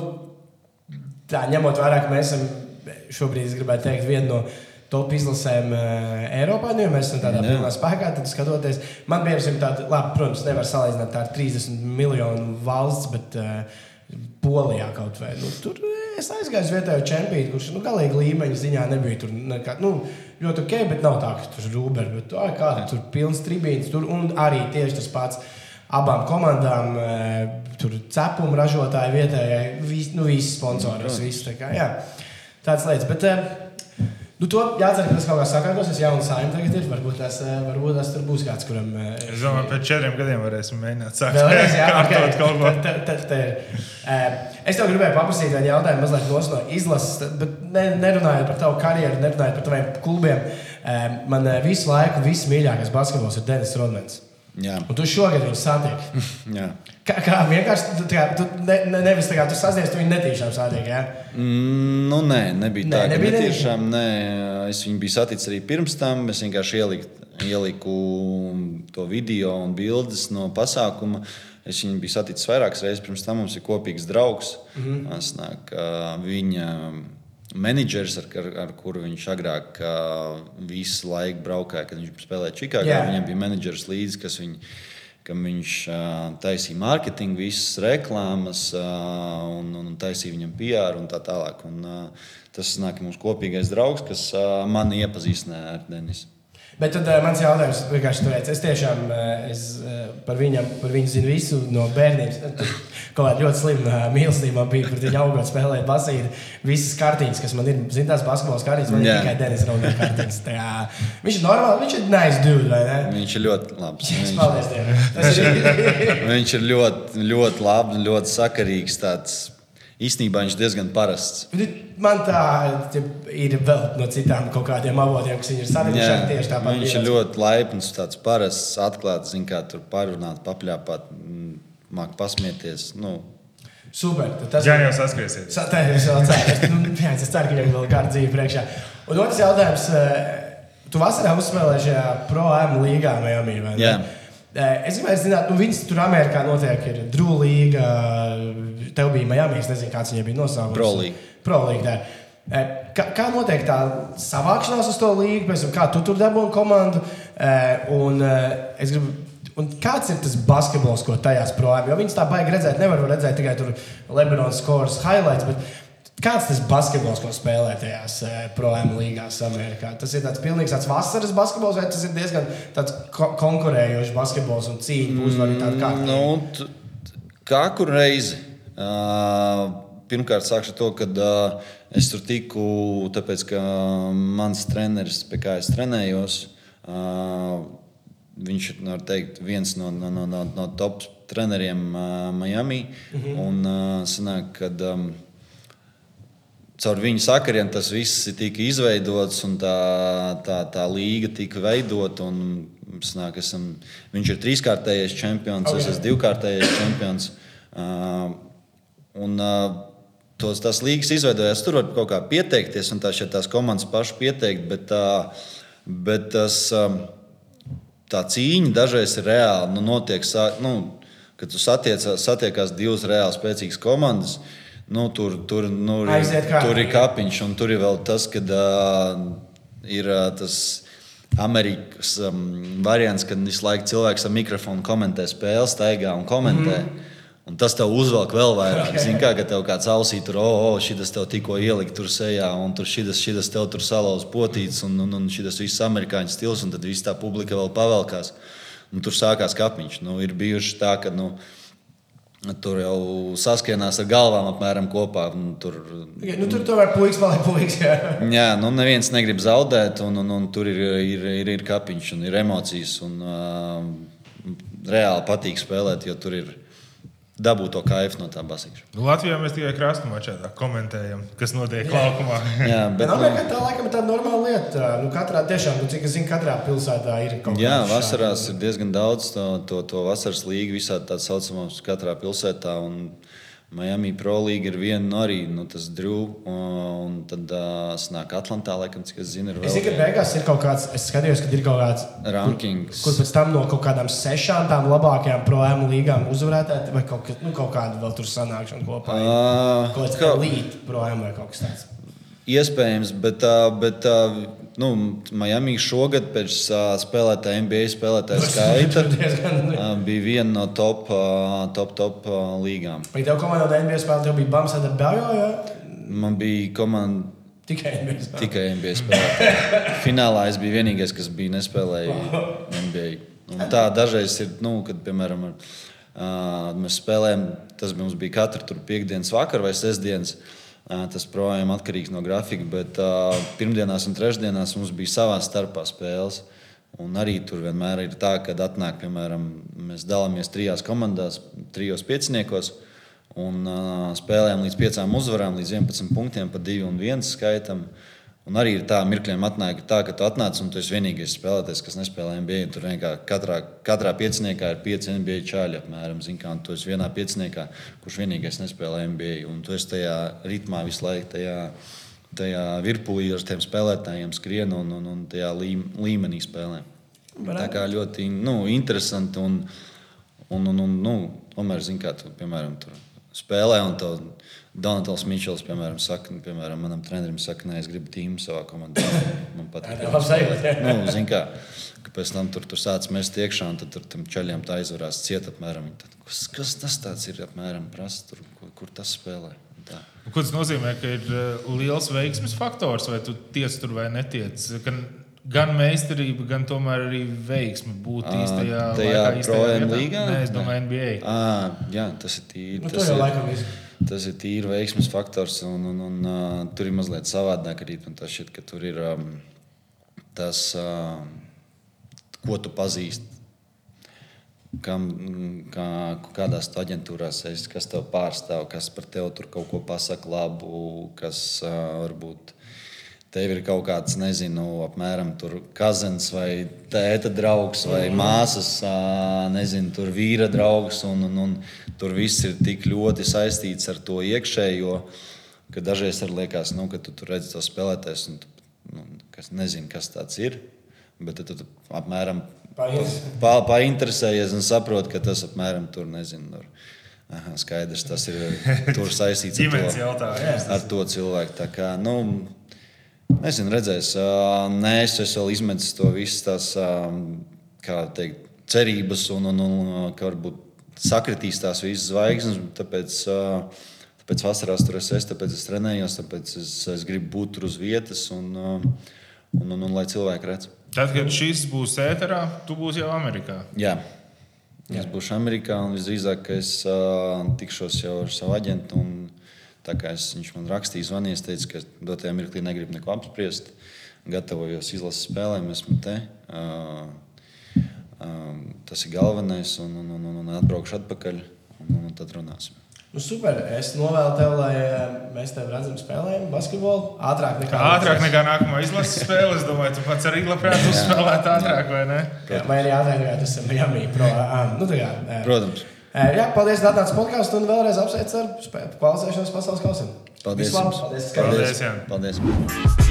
tā ņemot vērā, ka mēs esam šobrīd, es gribētu teikt, viena no top izlasēm uh, Eiropā, nu, ja mēs esam tādā pilnā spēkā, tad skatoties, man piemēram, tāda, labi, protams, nevar salīdzināt ar 30 miljonu valsts, bet uh, Polijā kaut vai. Nu, tur es aizgāju uz vietējo čempionu, kurš nu, galīgi līmeņa ziņā nebija tur nekā, nu, ļoti ok, bet nav tā, ka tur ir rūberi, bet tā, kā, tur pilns tribīns, tur un arī tieši tas pats abām komandām, e, tur cepuma ražotāji, vietējai, vis, nu, visi sponsori. Visu, tā kā, jā, tādas lietas. Bet, e, Nu, to jācer, ka tas kaut kā sakārtosies. Jauna saima tagad ir. Varbūt tas, e, varbūt tas tur būs kāds, kuram. Es domāju, pēc četriem gadiem varēsim mēģināt sākt vēlreiz, jā, <laughs> okay. kaut ko tādu. Es tev gribēju paprasīt vienu jautājumu, mazliet no izlases, bet ne, nerunājot par tavu karjeru, nerunājot par taviem klubiem. Man visu laiku viss mīļākais basketbols ir Denis Rodmans. Jā. Un tu šogad viņu satiek. kā, kā vienkārši tu, kā, tu ne, ne, nevis tā kā tu sasniedz, tu viņu netīšām satiek. Ja? Mm, nu, nē, nebija nē, tā. Nebija netīšām, nē, es viņu biju saticis arī pirms tam. Es vienkārši ieliku, ieliku to video un bildes no pasākuma. Es viņu biju saticis vairākas reizes. Pirms tam mums ir kopīgs draugs. Mm -hmm. Asnāk, viņa menedžers, ar, ar, ar kuru viņš agrāk visu laiku braukāja, kad viņš spēlēja Čikāgā. Yeah. Viņam bija menedžers līdzi, kas viņu. Viņš uh, taisīja mārketingu, visas reklāmas, uh, un, un taisīja viņam PR un tā tālāk. Un, uh, tas nāk mums kopīgais draugs, kas uh, mani iepazīstināja ar Denisu. Bet tad uh, mans jautājums vienkārši tāds, es tiešām uh, es, uh, par, viņam, par viņu zinu visu no bērnības. <laughs> Kaut kāda ļoti slima uh, mīlestība bija, kur viņi augot spēlēt basīti. Visas kartiņas, kas man ir, zinu, tās basketbolas kartiņas, man yeah. ir tikai Denis Raudas kartiņas. Tā, viņš ir normāls, viņš ir nice dude, vai ne? Viņš ir ļoti labs. Viņš, Paldies Dievam. <laughs> viņš ir ļoti, ļoti labs, ļoti sakarīgs tāds īstenībā viņš diezgan parasts. Man tā ir vēl no citām kaut kādiem avotiem, kas ir sarežģīti tieši tāpat. Viņš ir ļoti laipns, tāds parasts, atklāts, zina, kā tur parunāt, papļāpāt, māk pasmieties. Nu, Super. Tas Jā, jau saskriesiet. Tā jau ir tā līnija. <laughs> Es ceru, ka viņam vēl kāda dzīve priekšā. Un otrs jautājums. Tu vasarā uzspēlēji šajā pro-am līgā Miami. Jā. Es gribēju zināt, nu, viņas tur Amerikā notiek, ir Drūlīga, tev bija Miami, es nezinu, kāds viņai bija nosaukums. Prolīga. Prolīga. Kā, kā notiek tā savākšanās uz to līgu, pēc tam kā tu tur dabūji komandu? Un es gribu Un kāds ir tas basketbols, ko tajās projām? Jo viņas tā baigi redzēt, nevar redzēt tikai tur Lebanon scores highlights. Kāds tas basketbols, ko spēlē tajās eh, projām līgās Amerikā? Tas ir tāds pilnīgs tāds vasaras basketbols, vai tas ir diezgan ko konkurējošs basketbols un cīņa uzvarēt tādu kā? Nu, kā kur reizi. Uh, pirmkārt, sākšu ar to, ka uh, es tur tiku, tāpēc ka mans treneris, pie kā es trenējos, uh, Viņš ir teikt, viens no, no, no, no, no top treneriem uh, Miami. Mm -hmm. Un uh, sanāk, kad, um, caur viņu sakariem tas viss tika izveidots un tā, tā, tā līga tika veidota. Sanāk, esam, viņš ir trīskārtējais čempions, oh, es esmu divkārtējais čempions. Uh, un, uh, tos, tās līgas izveidojās. Tur var kaut kā pieteikties, un tās ir tās komandas pašas pieteikt. Bet, uh, bet tas. Tā cīņa dažreiz ir reāla. Nu, notiek, nu, kad tu satiecās, satiekās divas reāli spēcīgas komandas. Nu, tur, tur, nu, Aiziet kā. tur ir kapiņš, un tur ir vēl tas, ka uh, ir uh, tas Amerikas um, variants, kad visu laiku cilvēks ar mikrofonu komentē spēli, staigā un komentē. Mm. Un tas tev uzvelk vēl vairāk. Okay. Zini, kā ka tev kāds ausī tur, oh, oh šis tev tikko ielika tur sejā, un tur šis tev tur salauz potīts, un, un, un šis viss amerikāņu stils, un tad viss tā publika vēl pavelkās. Un tur sākās kapiņš. Nu, ir bijuši tā, ka. Nu, Tur jau saskienās ar galvām apmēram kopā. Tur, ja, nu, tur tomēr puikas paliek puikas. Jā, jā nu neviens negrib zaudēt, un, un, un tur ir, ir, ir, ir kapiņš un ir emocijas. Un, uh, reāli patīk spēlēt, jo tur ir dabūt to kaifu no tā basīša. Nu, Latvijā mēs tikai krasta mačā komentējam, kas notiek laukumā. <laughs> Jā, bet nu, no, tā laikam ir tāda normāla lieta. Nu, katrā, tiešām, nu, cik es zinu, katrā pilsētā ir kaut kas tāds. Jā, vasarās ir diezgan daudz to, to, to vasaras līgu visā tā saucamās katrā pilsētā. Un, Miami Pro League ir viena no arī nu, tas drūms, un tad uh, nāk Atlantā, laikam, cik es zinu. Es zinu, ka beigās ir kaut kāds, es skatījos, ka ir kaut kāds rankings. Kur, kur pēc tam no kaut kādām sešām tām labākajām pro-ēm līgām uzvarētāji, vai kaut, nu, kaut kāda vēl tur sanākšana kopā. Uh, kaut kāds kā līdz pro-ēm vai kaut kas tāds. Iespējams, bet, bet nu, Miami šogad pēc uh, spēlētāja NBA spēlētāja skaita uh, bija viena no top, uh, top, top uh, līgām. Vai tev komandā NBA spēlētāja bija Bams ar Bājo? Man bija komanda. Tikai NBA spēlētāji. Tikai NBA spēlētāji. <laughs> Finālā es biju vienīgais, kas bija nespēlējis NBA. Un tā dažreiz ir, nu, kad, piemēram, ar, uh, mēs spēlējam, tas mums bija katru piekdienas vakaru vai sestdienas. Uh, Tas projām atkarīgs no grafika, bet uh, pirmdienās un trešdienās mums bija savā starpā spēles. Un arī tur vienmēr ir tā, ka atnāk, piemēram, mēs dalāmies trijās komandās, trijos pieciniekos. Un uh, spēlējam līdz piecām uzvarām, līdz 11 punktiem, pa 2 un 1 skaitam. Uh, Un arī ir tā, mirkļiem atnāk tā, ka tu atnāc un tu esi vienīgais spēlētājs, kas nespēlē NBA. Tur vienkārši katrā, katrā pieciniekā ir pieci NBA čāļi apmēram. Zin, kā, tu esi vienā pieciniekā, kurš vienīgais nespēlē NBA. Un tu esi tajā ritmā visu laiku, tajā, tajā virpulī ar tiem spēlētājiem skrien un, un, un tajā līmenī spēlē. Tā kā ļoti nu, interesanti un, un, un, un nu, tomēr, zin, kā tu, piemēram, tur spēlē un tu Donatils Mičels, piemēram, saka, nu, piemēram, manam trenerim, saka, nē, es gribu tīmu savā komandā. Man patīk. <laughs> nu, zin, kā, ka pēc tam tur, tur sācis mest iekšā, un tad tur tam ceļiem tā aizvarās ciet apmēram. Tad, kas, kas tas tāds ir apmēram prasa, tur, kur, kur tas spēlē? Tā. Ko tas nozīmē, ka ir eh, liels veiksmes faktors, vai tu tiec tur vai netiec? Ka gan meistarība, gan tomēr arī veiksme būt īstajā līgā. Nē, es domāju, NBA. À, jā, tas ir tīri. Nu, tas ir laikam viss tas ir tīri veiksmes faktors. Un, un, un, uh, tur ir mazliet savādāk arī. Tas šķiet, ka tur ir um, tas, uh, ko tu pazīsti. kam, kā, kādās aģentūrās esi, kas tev pārstāv, kas par tevi tur kaut ko pasaka labu, kas uh, varbūt tev ir kaut kāds, nezinu, apmēram kazens vai tēta draugs vai māsas, uh, nezinu, tur vīra draugs. Un, un, un tur viss ir tik ļoti saistīts ar to iekšējo, ka dažreiz arī liekas, nu, ka tu tur redzi to spēlētājs un tu nu, kas nezini, kas tas ir. Bet tu, tu apmēram pa, painteresējies un saproti, ka tas apmēram tur nezinu. Tur, Aha, skaidrs, tas ir saistīts ar, <laughs> to, ar to cilvēku. Tā kā, nu, nezinu, redzēs, nē, es esmu vēl izmetis to visu tās, teikt, cerības un, un, un ka varbūt sakritīs tās visas zvaigznes. Tāpēc, tāpēc vasarās tur es esmu, tāpēc es trenējos, tāpēc es, es gribu būt tur uz vietas un, un, un, un lai cilvēki redz. Tad, kad šis būs ēterā, tu būsi jau Amerikā. Jā. Jā. Es būšu Amerikā un visdrīzāk es uh, tikšos jau ar savu aģentu. Tā kā es, viņš man rakstīja, zvanīja, es teicu, ka dotajā mirklī negribu neko apspriest. Gatavojos izlases spēlēm, esmu te. Uh, uh, tas ir galvenais, un, un, un, un atbraukšu atpakaļ, un, un tad runāsim. Nu, super. Es novēlu tev, lai mēs tevi redzam spēlējam basketbolu ātrāk nekā, ātrāk nekā nākamā izlases spēle. Es domāju, tu pats arī labprāt uzspēlētu ātrāk, vai ne? Jā, vai arī ātrāk nekā tas ir Miami Pro. Nu, kā, Protams. Jā, paldies, ka atnācāt podkāstu un vēlreiz apsveicu ar klausēšanos pasaules kausam. Paldies! Vislabs! Paldies! Paldies! paldies. paldies.